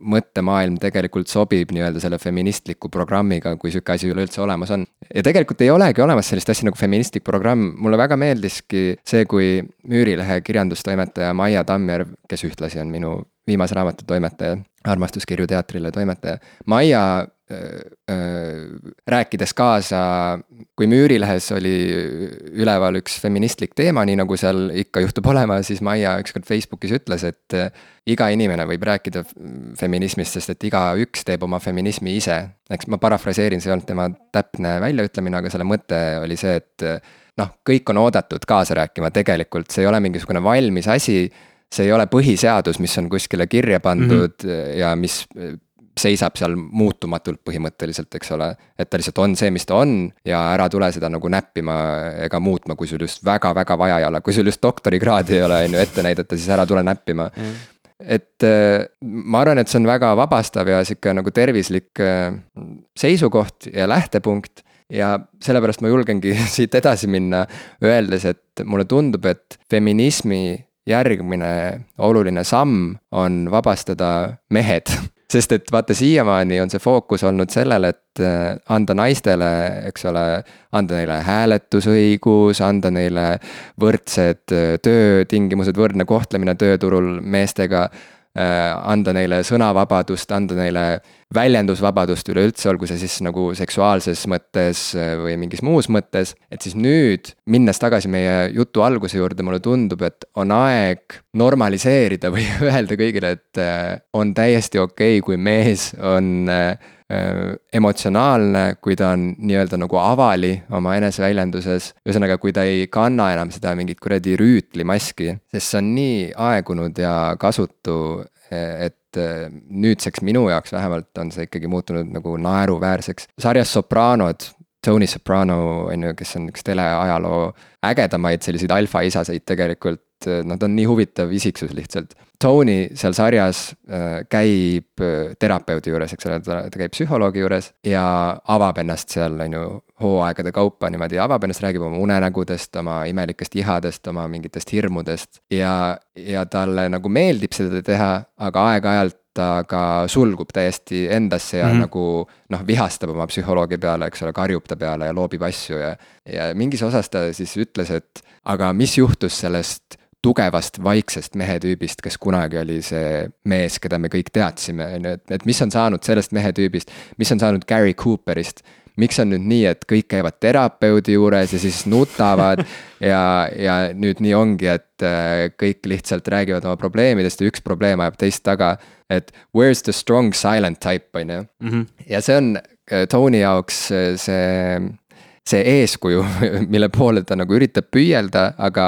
mõttemaailm tegelikult sobib nii-öelda selle feministliku programmiga, kui sihuke asi üleüldse olemas on. ja tegelikult ei olegi olemas sellist asja nagu feministlik programm, mulle väga meeldiski see, kui Müürilehe kirjandustoimetaja Maia Tammjärv, kes ühtlasi on minu viimase raamatu toimetaja, armastuskirju teatrile toimetaja. Maia rääkides kaasa, kui Müürilehes oli üleval üks feministlik teema, nii nagu seal ikka juhtub olema, siis Maia ükskord Facebookis ütles, et iga inimene võib rääkida feminismist, sest et igaüks teeb oma feminismi ise. eks ma parafraseerin, see ei olnud tema täpne väljaütlemine, aga selle mõte oli see, et noh, kõik on oodatud kaasa rääkima, tegelikult see ei ole mingisugune valmis asi see ei ole põhiseadus, mis on kuskile kirja pandud mm -hmm. ja mis seisab seal muutumatult põhimõtteliselt, eks ole. et ta lihtsalt on see, mis ta on ja ära tule seda nagu näppima ega muutma, kui sul just väga-väga vaja ei ole, kui sul just doktorikraadi ei ole, on ju, ette näidata, siis ära tule näppima mm. et ma arvan, et see on väga vabastav ja sihuke nagu tervislik seisukoht ja lähtepunkt. ja sellepärast ma julgengi siit edasi minna, öeldes, et mulle tundub, et feminismi järgmine oluline samm on vabastada mehed sest et vaata, siiamaani on see fookus olnud sellel, et äh, anda naistele, eks ole, anda neile hääletusõigus, anda neile võrdsed äh, töötingimused, võrdne kohtlemine tööturul meestega anda neile sõnavabadust, anda neile väljendusvabadust üleüldse, olgu see siis nagu seksuaalses mõttes äh, või mingis muus mõttes. et siis nüüd, minnes tagasi meie jutu alguse juurde, mulle tundub, et on aeg normaliseerida või öelda kõigile, et äh, on täiesti okei okay,, kui mees on Äh, emotsionaalne, kui ta on nii-öelda nagu avali oma eneseväljenduses. ühesõnaga, kui ta ei kanna enam seda mingit kuradi rüütlimaski, sest see on nii aegunud ja kasutu, et äh, nüüdseks minu jaoks vähemalt on see ikkagi muutunud nagu naeruväärseks. sarjas Sopranod, Tony Soprano on ju, kes on üks teleajaloo ägedamaid selliseid alfaisaseid tegelikult et noh, ta on nii huvitav isiksus lihtsalt. Tony seal sarjas äh, käib äh, terapeudi juures, eks ole, ta, ta käib psühholoogi juures ja avab ennast seal, on ju, hooaegade kaupa niimoodi avab ennast, räägib oma unenägudest, oma imelikest ihadest, oma mingitest hirmudest. ja, ja talle nagu meeldib seda teha, aga aeg-ajalt ta ka sulgub täiesti endasse ja mm -hmm. nagu noh, vihastab oma psühholoogi peale, eks ole, karjub ta peale ja loobib asju ja. ja mingis osas ta siis ütles, et aga mis juhtus sellest tugevast vaiksest mehetüübist, kes kunagi oli see mees, keda me kõik teadsime, on ju, et, et mis on saanud sellest mehetüübist, mis on saanud Gary Cooperist miks on nüüd nii, et kõik käivad terapeudi juures ja siis nutavad ja, ja nüüd nii ongi, et äh, kõik lihtsalt räägivad oma probleemidest ja üks probleem ajab teist taga. et where's the strong silent type, on ju. Mhm. ja see on äh, Tony jaoks äh, see, see eeskuju, mille poole ta nagu üritab püüelda, aga,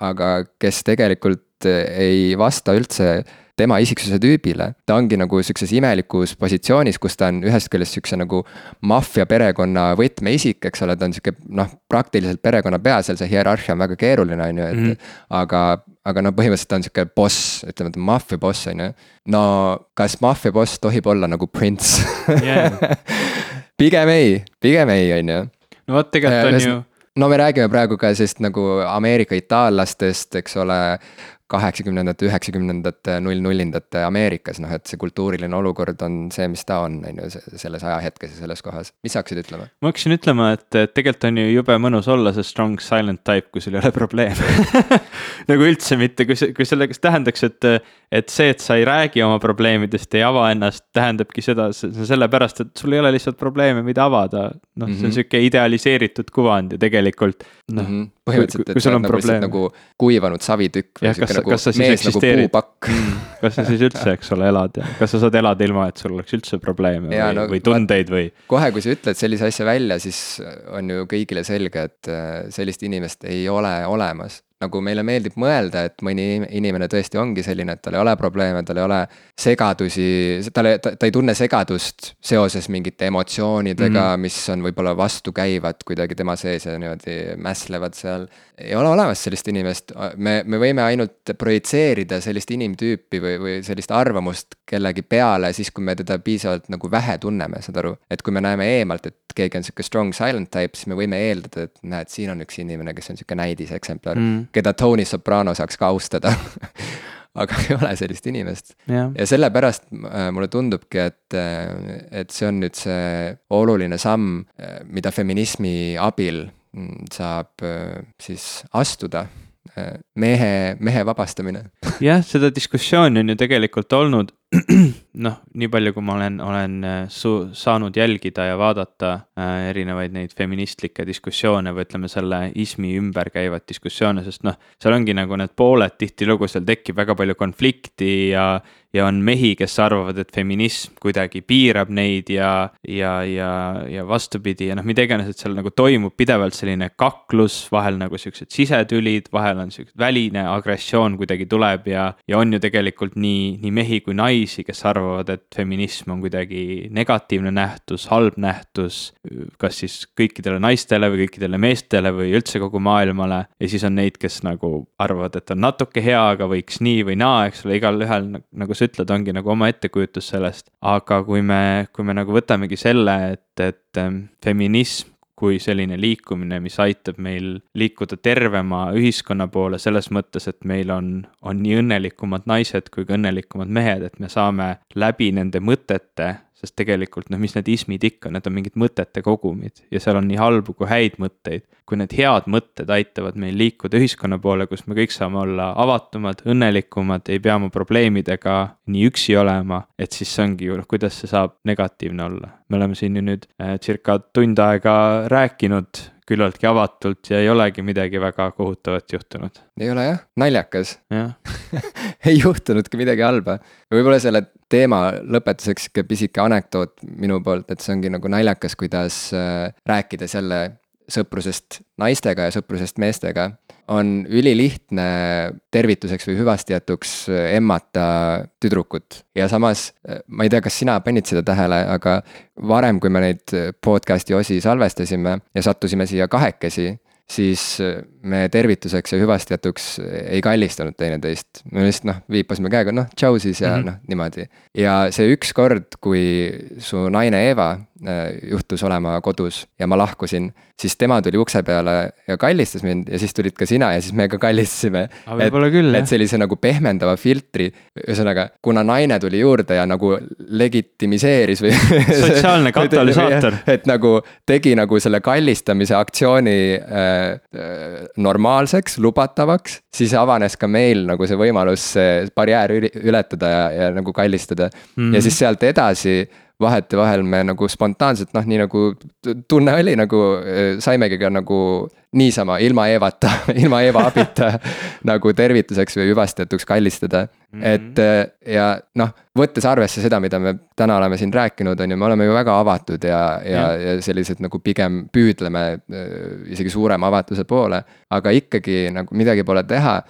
aga kes tegelikult ei vasta üldse tema isiksuse tüübile. ta ongi nagu sihukeses imelikus positsioonis, kus ta on ühest küljest sihukese nagu maffia perekonna võtmeisik, eks ole, ta on sihuke noh, praktiliselt perekonna pea, seal see hierarhia on väga keeruline, on ju, et mm. -hmm. aga, aga no põhimõtteliselt ta on sihuke boss, ütleme, on maffia boss, on ju. no kas maffia boss tohib olla nagu prints yeah. pigem ei, pigem ei, on ju. no vot, tegelikult on ju no me räägime praegu ka sellist nagu Ameerika itaallastest, eks ole, kaheksakümnendate, üheksakümnendate, null-nullindate Ameerikas, noh et see kultuuriline olukord on see, mis ta on, on ju, selles ajahetkes ja selles kohas. mis sa hakkasid ütlema? ma hakkasin ütlema, et, tegelikult on ju jube mõnus olla see strong silent type, kui sul ei ole probleeme nagu üldse mitte, kui see, kui sellega tähendaks, et, et see, et sa ei räägi oma probleemidest, ei ava ennast, tähendabki seda, sellepärast, et sul ei ole lihtsalt probleeme, mida avada. noh mm -hmm., see on mhm. sihuke idealiseeritud kuvand ju tegelikult, noh mm -hmm põhimõtteliselt, et see on nagu, nagu kuivanud savitükk või sihuke nagu mees nagu puupakk mm. kas sa siis üldse, eks ole, elad ja kas sa saad elada ilma, et sul oleks üldse probleeme ja, või, no, või tundeid või? kohe, kui sa ütled sellise asja välja, siis on ju kõigile selge, et äh, sellist inimest ei ole olemas nagu meile meeldib mõelda, et mõni inimene tõesti ongi selline, et tal ei ole probleeme, tal ei ole segadusi, tal ei, ta, ei tunne segadust seoses mingite emotsioonidega mm, -hmm. mis on võib-olla vastukäivad kuidagi tema sees ja niimoodi mässlevad seal. ei ole olemas sellist inimest, me, me võime ainult projitseerida sellist inimtüüpi või, või sellist arvamust kellegi peale siis, kui me teda piisavalt nagu vähe tunneme, saad aru. et kui me näeme eemalt, et keegi on sihuke strong silent type, siis me võime eeldada, et näed, siin on üks inimene, kes on sihuke näidiseksemplar mm keda Tony Soprano saaks ka austada aga ei ole sellist inimest yeah.. ja sellepärast äh, mulle tundubki, et, äh, et see on nüüd see oluline samm, äh, mida feminismi abil mm, saab siis astuda mehe, mehe vabastamine. jah, seda diskussiooni on ju tegelikult olnud noh, nii palju, kui ma olen, olen äh, su-, saanud jälgida ja vaadata äh, erinevaid neid feministlikke diskussioone või ütleme, selle ismi ümber käivaid diskussioone, sest noh, seal ongi nagu need pooled, tihtilugu seal tekib väga palju konflikti ja ja on mehi, kes arvavad, et feminism kuidagi piirab neid ja, ja, ja, ja vastupidi ja noh, mida iganes, et seal nagu toimub pidevalt selline kaklus, vahel nagu siuksed sisetülid, vahel on siuke väline agressioon kuidagi tuleb ja, ja on ju tegelikult nii, nii mehi kui naisi, kes arvavad, et feminism on kuidagi negatiivne nähtus, halb nähtus. kas siis kõikidele naistele või kõikidele meestele või üldse kogu maailmale ja siis on neid, kes nagu arvavad, et on natuke hea, aga võiks nii või naa, eks ole, igalühel nagu sa ütled, ongi nagu oma ettekujutus sellest. aga kui me, kui me nagu võtamegi selle, et, et ähm, feminism kui selline liikumine, mis aitab meil liikuda tervema ühiskonna poole selles mõttes, et meil on, on nii õnnelikumad naised kui ka õnnelikumad mehed, et me saame läbi nende mõtete sest tegelikult noh, mis need ismid ikka, need on mingid mõtete kogumid ja seal on nii halbu kui häid mõtteid. kui need head mõtted aitavad meil liikuda ühiskonna poole, kus me kõik saame olla avatumad, õnnelikumad, ei pea oma probleemidega nii üksi olema, et siis see ongi ju noh, kuidas see saab negatiivne olla. me oleme siin ju nüüd äh, circa tund aega rääkinud küllaltki avatult ja ei olegi midagi väga kohutavat juhtunud. ei ole jah, naljakas ja. ei juhtunudki midagi halba. võib-olla selle teema lõpetuseks sihuke pisike anekdoot minu poolt, et see ongi nagu naljakas, kuidas äh, rääkides jälle sõprusest naistega ja sõprusest meestega on ülilihtne tervituseks või hüvastijätuks emmata tüdrukut. ja samas, ma ei tea, kas sina panid seda tähele, aga varem, kui me neid podcast'i osi salvestasime ja sattusime siia kahekesi, siis me tervituseks ja hüvastijätuks ei kallistanud teineteist. me lihtsalt noh, viipasime käega, noh, tšau siis ja mm -hmm. noh, niimoodi. ja see üks kord, kui su naine Eva äh, juhtus olema kodus ja ma lahkusin, siis tema tuli ukse peale ja kallistas mind ja siis tulid ka sina ja siis me ka kallistasime. et, küll, et sellise nagu pehmendava filtri, ühesõnaga, kuna naine tuli juurde ja nagu legitimiseeris või sotsiaalne katalüsaator et nagu tegi nagu selle kallistamise aktsiooni äh, normaalseks, lubatavaks, siis avanes ka meil nagu see võimalus see barjäär ületada ja, ja nagu kallistada mm. -hmm. ja siis sealt edasi vahetevahel me nagu spontaanselt noh, nii nagu tunne oli nagu saimegi ka nagu niisama ilma Eevata ilma Eeva abita nagu tervituseks või hüvastijätuks kallistada mm. -hmm. et ja noh, võttes arvesse seda, mida me täna oleme siin rääkinud, on ju, me oleme ju väga avatud ja, ja, ja sellised nagu pigem püüdleme isegi suurema avatuse poole. aga ikkagi nagu midagi pole teha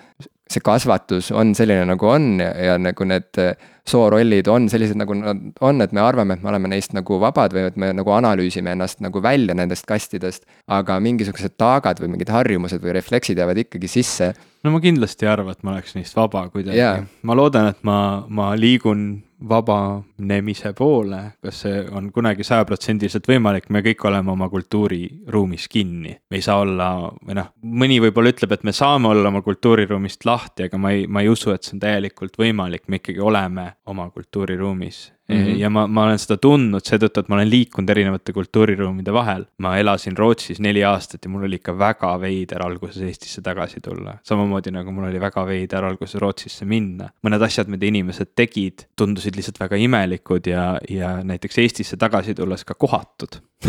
see kasvatus on selline, nagu on ja, ja nagu need äh, soorollid on sellised, nagu nad on, et me arvame, et me oleme neist nagu vabad või et me nagu analüüsime ennast nagu välja nendest kastidest. aga mingisugused taagad või mingid harjumused või refleksid jäävad ikkagi sisse. no ma kindlasti ei arva, et ma oleks neist vaba kuidagi yeah., ma loodan, et ma, ma liigun vabanemise poole, kas see on kunagi sajaprotsendiliselt võimalik, me kõik oleme oma kultuuriruumis kinni. me ei saa olla, või noh, mõni võib-olla ütleb, et me saame olla oma kultuuriruumist lahti, aga ma ei, ma ei usu, et see on täielikult võimalik, me ikkagi oleme oma kultuuriruumis Mm -hmm. ja ma, ma olen seda tundnud seetõttu, et ma olen liikunud erinevate kultuuriruumide vahel. ma elasin Rootsis neli aastat ja mul oli ikka väga veider alguses Eestisse tagasi tulla. samamoodi nagu mul oli väga veider alguses Rootsisse minna. mõned asjad, mida inimesed tegid, tundusid lihtsalt väga imelikud ja, ja näiteks Eestisse tagasi tulles ka kohatud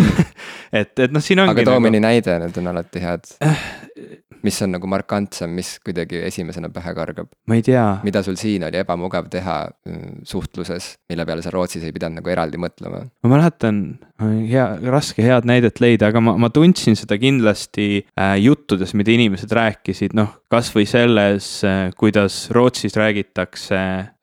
et, et noh, siin ongi. aga too nagu... mõni näide, need on alati head mis on nagu markantsem, mis kuidagi esimesena pähe kargab? ma ei tea. mida sul siin oli ebamugav teha mm, suhtluses, mille peale sa Rootsis ei pidanud nagu eraldi mõtlema? ma mäletan, hea, raske head näidet leida, aga ma, ma tundsin seda kindlasti äh, juttudes, mida inimesed rääkisid, noh, kasvõi selles äh,, kuidas Rootsis räägitakse,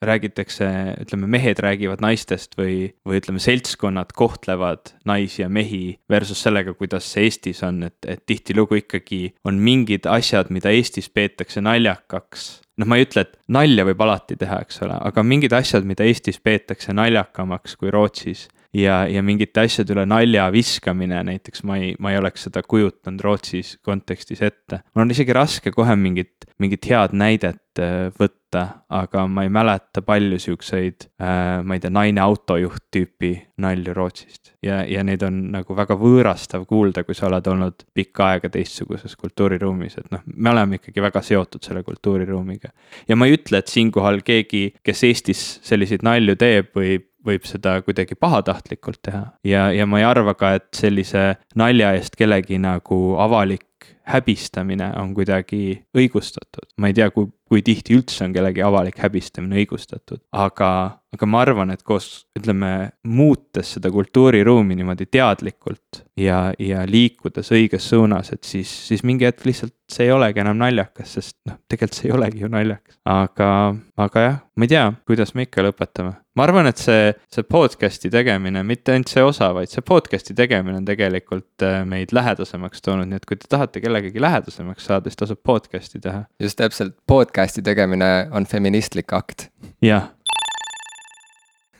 räägitakse, ütleme, mehed räägivad naistest või, või ütleme, seltskonnad kohtlevad naisi ja mehi versus sellega, kuidas see Eestis on, et, et tihtilugu ikkagi on mingid asjad, mida Eestis peetakse naljakaks. Noh, ma ei ütle, et nalja võib alati teha, eks ole, aga mingid asjad, mida Eestis peetakse naljakamaks kui Rootsis ja, ja mingite asjade üle nalja viskamine, näiteks ma ei, ma ei oleks seda kujutanud Rootsis kontekstis ette. mul on isegi raske kohe mingit, mingit head näidet äh, võtta, aga ma ei mäleta palju siukseid äh,, ma ei tea, naine autojuht tüüpi nalju Rootsist ja, ja neid on nagu väga võõrastav kuulda, kui sa oled olnud pikka aega teistsuguses kultuuriruumis, et noh, me oleme ikkagi väga seotud selle kultuuriruumiga. ja ma ei ütle, et siinkohal keegi, kes Eestis selliseid nalju teeb, võib võib seda kuidagi pahatahtlikult teha ja, ja ma ei arva ka, et sellise nalja eest kellegi nagu avalik häbistamine on kuidagi õigustatud. ma ei tea, kui, kui tihti üldse on kellegi avalik häbistamine õigustatud, aga, aga ma arvan, et koos, ütleme, muutes seda kultuuriruumi niimoodi teadlikult ja, ja liikudes õiges suunas, et siis, siis mingi hetk lihtsalt see ei olegi enam naljakas, sest noh, tegelikult see ei olegi ju naljakas. aga, aga jah, ma ei tea, kuidas me ikka lõpetame. Ma arvan, et see, see podcast'i tegemine, mitte ainult see osa, vaid see podcast'i tegemine on tegelikult äh, meid lähedasemaks toonud, nii et kui te tahate kellegagi lähedasemaks saada, siis tasub podcast'i teha. just täpselt, podcast'i tegemine on feministlik akt. jah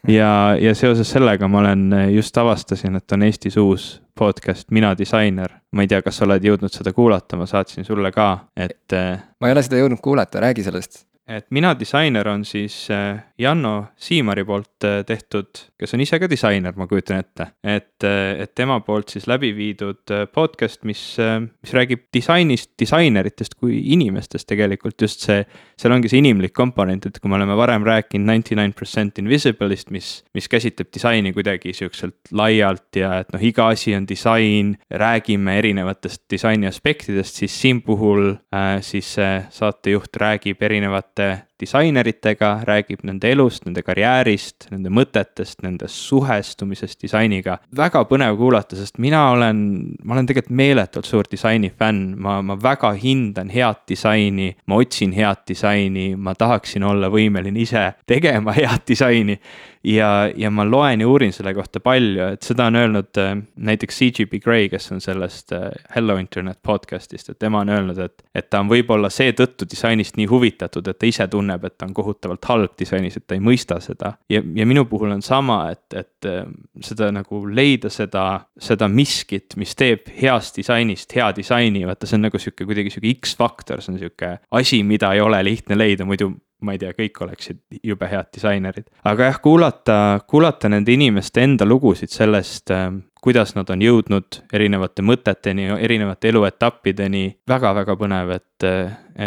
ja, ja seoses sellega ma olen just avastasin, et on Eestis uus podcast Mina disainer. ma ei tea, kas sa oled jõudnud seda kuulata, ma saatsin sulle ka, et. Äh, ma ei ole seda jõudnud kuulata, räägi sellest et Mina disainer on siis äh, Janno Siimari poolt äh, tehtud, kes on ise ka disainer, ma kujutan ette. et, äh, et tema poolt siis läbi viidud podcast, mis, mis räägib disainist, disaineritest kui inimestest tegelikult just see. seal ongi see inimlik komponent, et kui me oleme varem rääkinud ninety nine percent invisible'ist, mis, mis käsitleb disaini kuidagi siukselt laialt ja et noh, iga asi on disain. räägime erinevatest disaini aspektidest, siis siin puhul äh, siis saatejuht räägib erinevat erinevate disaineritega, räägib nende elust, nende karjäärist, nende mõtetest, nende suhestumisest disainiga. väga põnev kuulata, sest mina olen, ma olen tegelikult meeletult suur disaini fänn, ma, ma väga hindan head disaini, ma otsin head disaini, ma tahaksin olla võimeline ise tegema head disaini ja, ja ma loen ja uurin selle kohta palju, et seda on öelnud äh, näiteks CGP Grey, kes on sellest äh, Hello Internet podcast'ist, et tema on öelnud, et, et ta on võib-olla seetõttu disainist nii huvitatud, et ta ise tunneb, et ta on kohutavalt halb disainis, et ta ei mõista seda. ja, ja minu puhul on sama, et, et äh, seda nagu leida seda, seda miskit, mis teeb heast disainist hea disaini, vaata, see on nagu sihuke kuidagi sihuke X-faktor, see on sihuke asi, mida ei ole lihtne leida, muidu ma ei tea, kõik oleksid jube head disainerid. aga jah, kuulata, kuulata nende inimeste enda lugusid sellest, ähm, kuidas nad on jõudnud erinevate mõteteni, erinevate eluetappideni väga,, väga-väga põnev, et,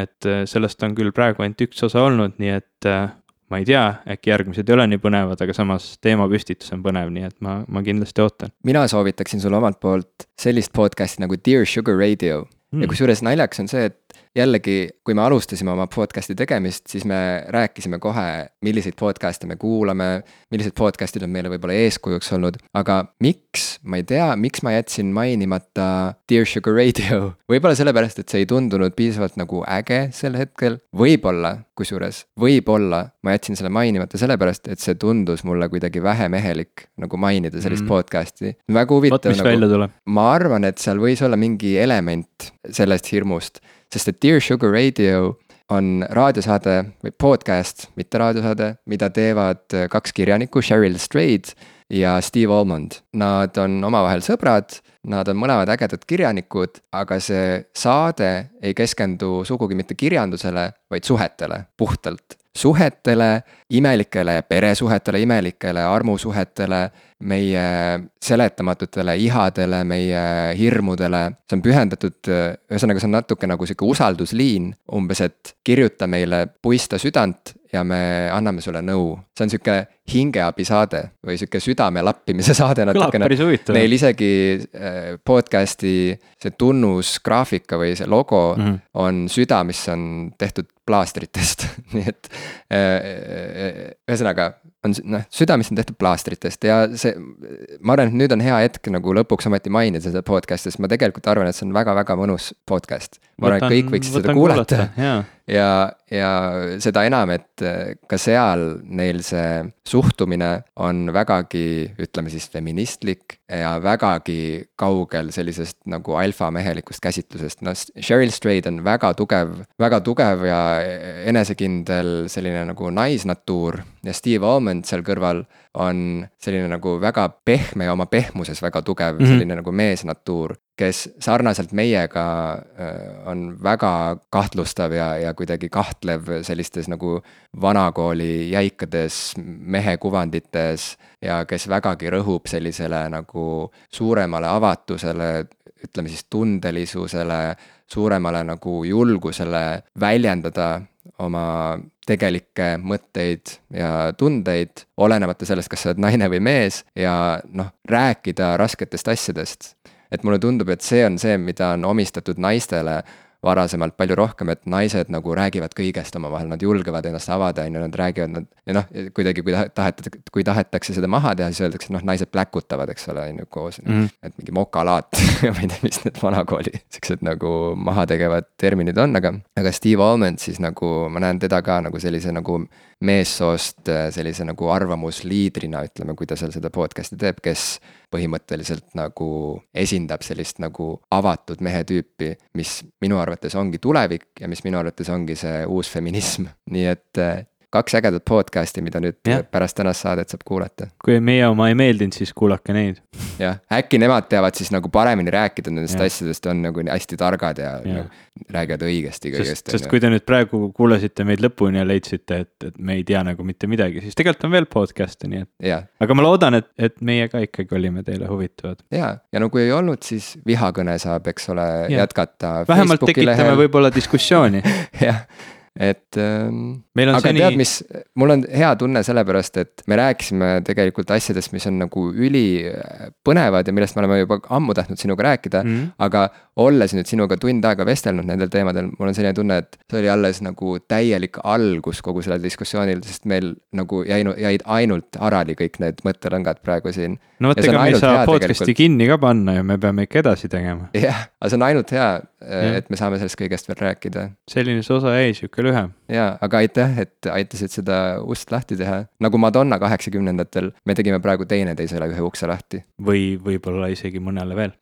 et sellest on küll praegu ainult üks osa olnud, nii et ma ei tea, äkki järgmised ei ole nii põnevad, aga samas teemapüstitus on põnev, nii et ma, ma kindlasti ootan. mina soovitaksin sulle omalt poolt sellist podcast'i nagu Dear Sugar Radio mm. ja hmm. kusjuures naljakas on see, et jällegi, kui me alustasime oma podcast'i tegemist, siis me rääkisime kohe, milliseid podcast'e me kuulame, millised podcast'id on meile võib-olla eeskujuks olnud, aga miks, ma ei tea, miks ma jätsin mainimata Dear Sugar Radio. võib-olla sellepärast, et see ei tundunud piisavalt nagu äge sel hetkel, võib-olla, kusjuures, võib-olla ma jätsin selle mainimata sellepärast, et see tundus mulle kuidagi vähemehelik nagu mainida sellist mm. podcast'i. väga huvitav. Nagu, ma arvan, et seal võis olla mingi element sellest hirmust sest et Dear Sugar Radio on raadiosaade või podcast, mitte raadiosaade, mida teevad äh, kaks kirjanikku, Cheryl Strayed ja Steve Almond. Nad on omavahel sõbrad, nad on mõlemad ägedad kirjanikud, aga see saade ei keskendu sugugi mitte kirjandusele, vaid suhetele, puhtalt. Suhetele, imelikele peresuhetele, imelikele armusuhetele meie seletamatutele ihadele, meie hirmudele. see on pühendatud, ühesõnaga, see on natuke nagu sihuke usaldusliin, umbes, et kirjuta meile puista südant ja me anname sulle nõu. see on sihuke hingeabisaade või sihuke südame lappimise saade natukene. Neil isegi äh, podcast'i see tunnusgraafika või see logo mm -hmm. on süda, mis on tehtud plaastritest nii et äh, äh, ühesõnaga on noh, süda, mis on tehtud plaastritest ja see, ma arvan, et nüüd on hea hetk nagu lõpuks ometi mainida seda podcast'i, sest ma tegelikult arvan, et see on väga-väga mõnus podcast. ma arvan, et kõik võiksid seda kuulata, kuulata ja, ja seda enam, et äh, ka seal neil see suhtumine on vägagi, ütleme siis feministlik ja vägagi kaugel sellisest nagu alfamehelikust käsitlusest, noh, Cheryl Strayed on väga tugev, väga tugev ja enesekindel selline nagu naisnatuur ja Steve Almond seal kõrval on selline nagu väga pehme ja oma pehmuses väga tugev mm, -hmm. selline nagu meesnatuur, kes sarnaselt meiega äh, on väga kahtlustav ja, ja kuidagi kahtlev sellistes nagu vanakooli jäikades mehekuvandites ja kes vägagi rõhub sellisele nagu suuremale avatusele, ütleme siis tundelisusele, suuremale nagu julgusele väljendada oma tegelikke mõtteid ja tundeid, olenemata sellest, kas sa oled naine või mees ja noh, rääkida rasketest asjadest. et mulle tundub, et see on see, mida on omistatud naistele varasemalt palju rohkem, et naised nagu räägivad kõigest omavahel, nad julgevad ennast avada, on ju, nad räägivad, nad. ja noh, kuidagi kui tahetakse, kui tahetakse seda maha teha, siis öeldakse, noh, naised pläkutavad, eks ole, on ju, koos mm. -hmm. et mingi mokalaat ma ei tea, mis need vanakooli siuksed nagu mahategevad terminid on, aga. aga Steve Almond siis nagu, ma näen teda ka nagu sellise nagu meessoost sellise nagu arvamusliidrina, ütleme, kui ta seal seda podcast'i teeb, kes põhimõtteliselt nagu esindab sellist nagu avatud mehe tüüpi, mis minu arvates ongi tulevik ja mis minu arvates ongi see uus feminism, nii et kaks ägedat podcast'i, mida nüüd ja. pärast tänast saadet saab kuulata. kui meie oma ei meeldinud, siis kuulake neid. jah, äkki nemad teavad siis nagu paremini rääkida nendest ja. asjadest, on nagu hästi targad ja, ja. Nagu räägivad õigesti kõigest. sest, kui te nüüd praegu kuulasite meid lõpuni ja leidsite, et, et me ei tea nagu mitte midagi, siis tegelikult on veel podcast'e, nii et. aga ma loodan, et, et meie ka ikkagi olime teile huvitavad. ja, ja no kui ei olnud, siis vihakõne saab, eks ole, jätkata. vähemalt tekitame võib-olla diskussiooni jah et ähm, aga seni tead, mis, mul on hea tunne sellepärast, et me rääkisime tegelikult asjadest, mis on nagu ülipõnevad ja millest me oleme juba ammu tahtnud sinuga rääkida mm.. mm, aga olles nüüd sinuga tund aega vestelnud nendel teemadel, mul on selline tunne, et see oli alles nagu täielik algus kogu sellel diskussioonil, sest meil nagu jäi, jäid ainult harali kõik need mõtterõngad praegu siin. no vot, ega me ei saa podcast'i tegelikult. kinni ka panna ju, me peame ikka edasi tegema. jah, aga see on ainult hea, Jah. et me saame sellest kõigest veel rääkida selline see osa jäi sihuke lühem. jaa, aga aitäh, et aitasid seda ust lahti teha. nagu Madonna kaheksakümnendatel, me tegime praegu teineteisele ühe ukse lahti. või võib-olla isegi mõnele veel.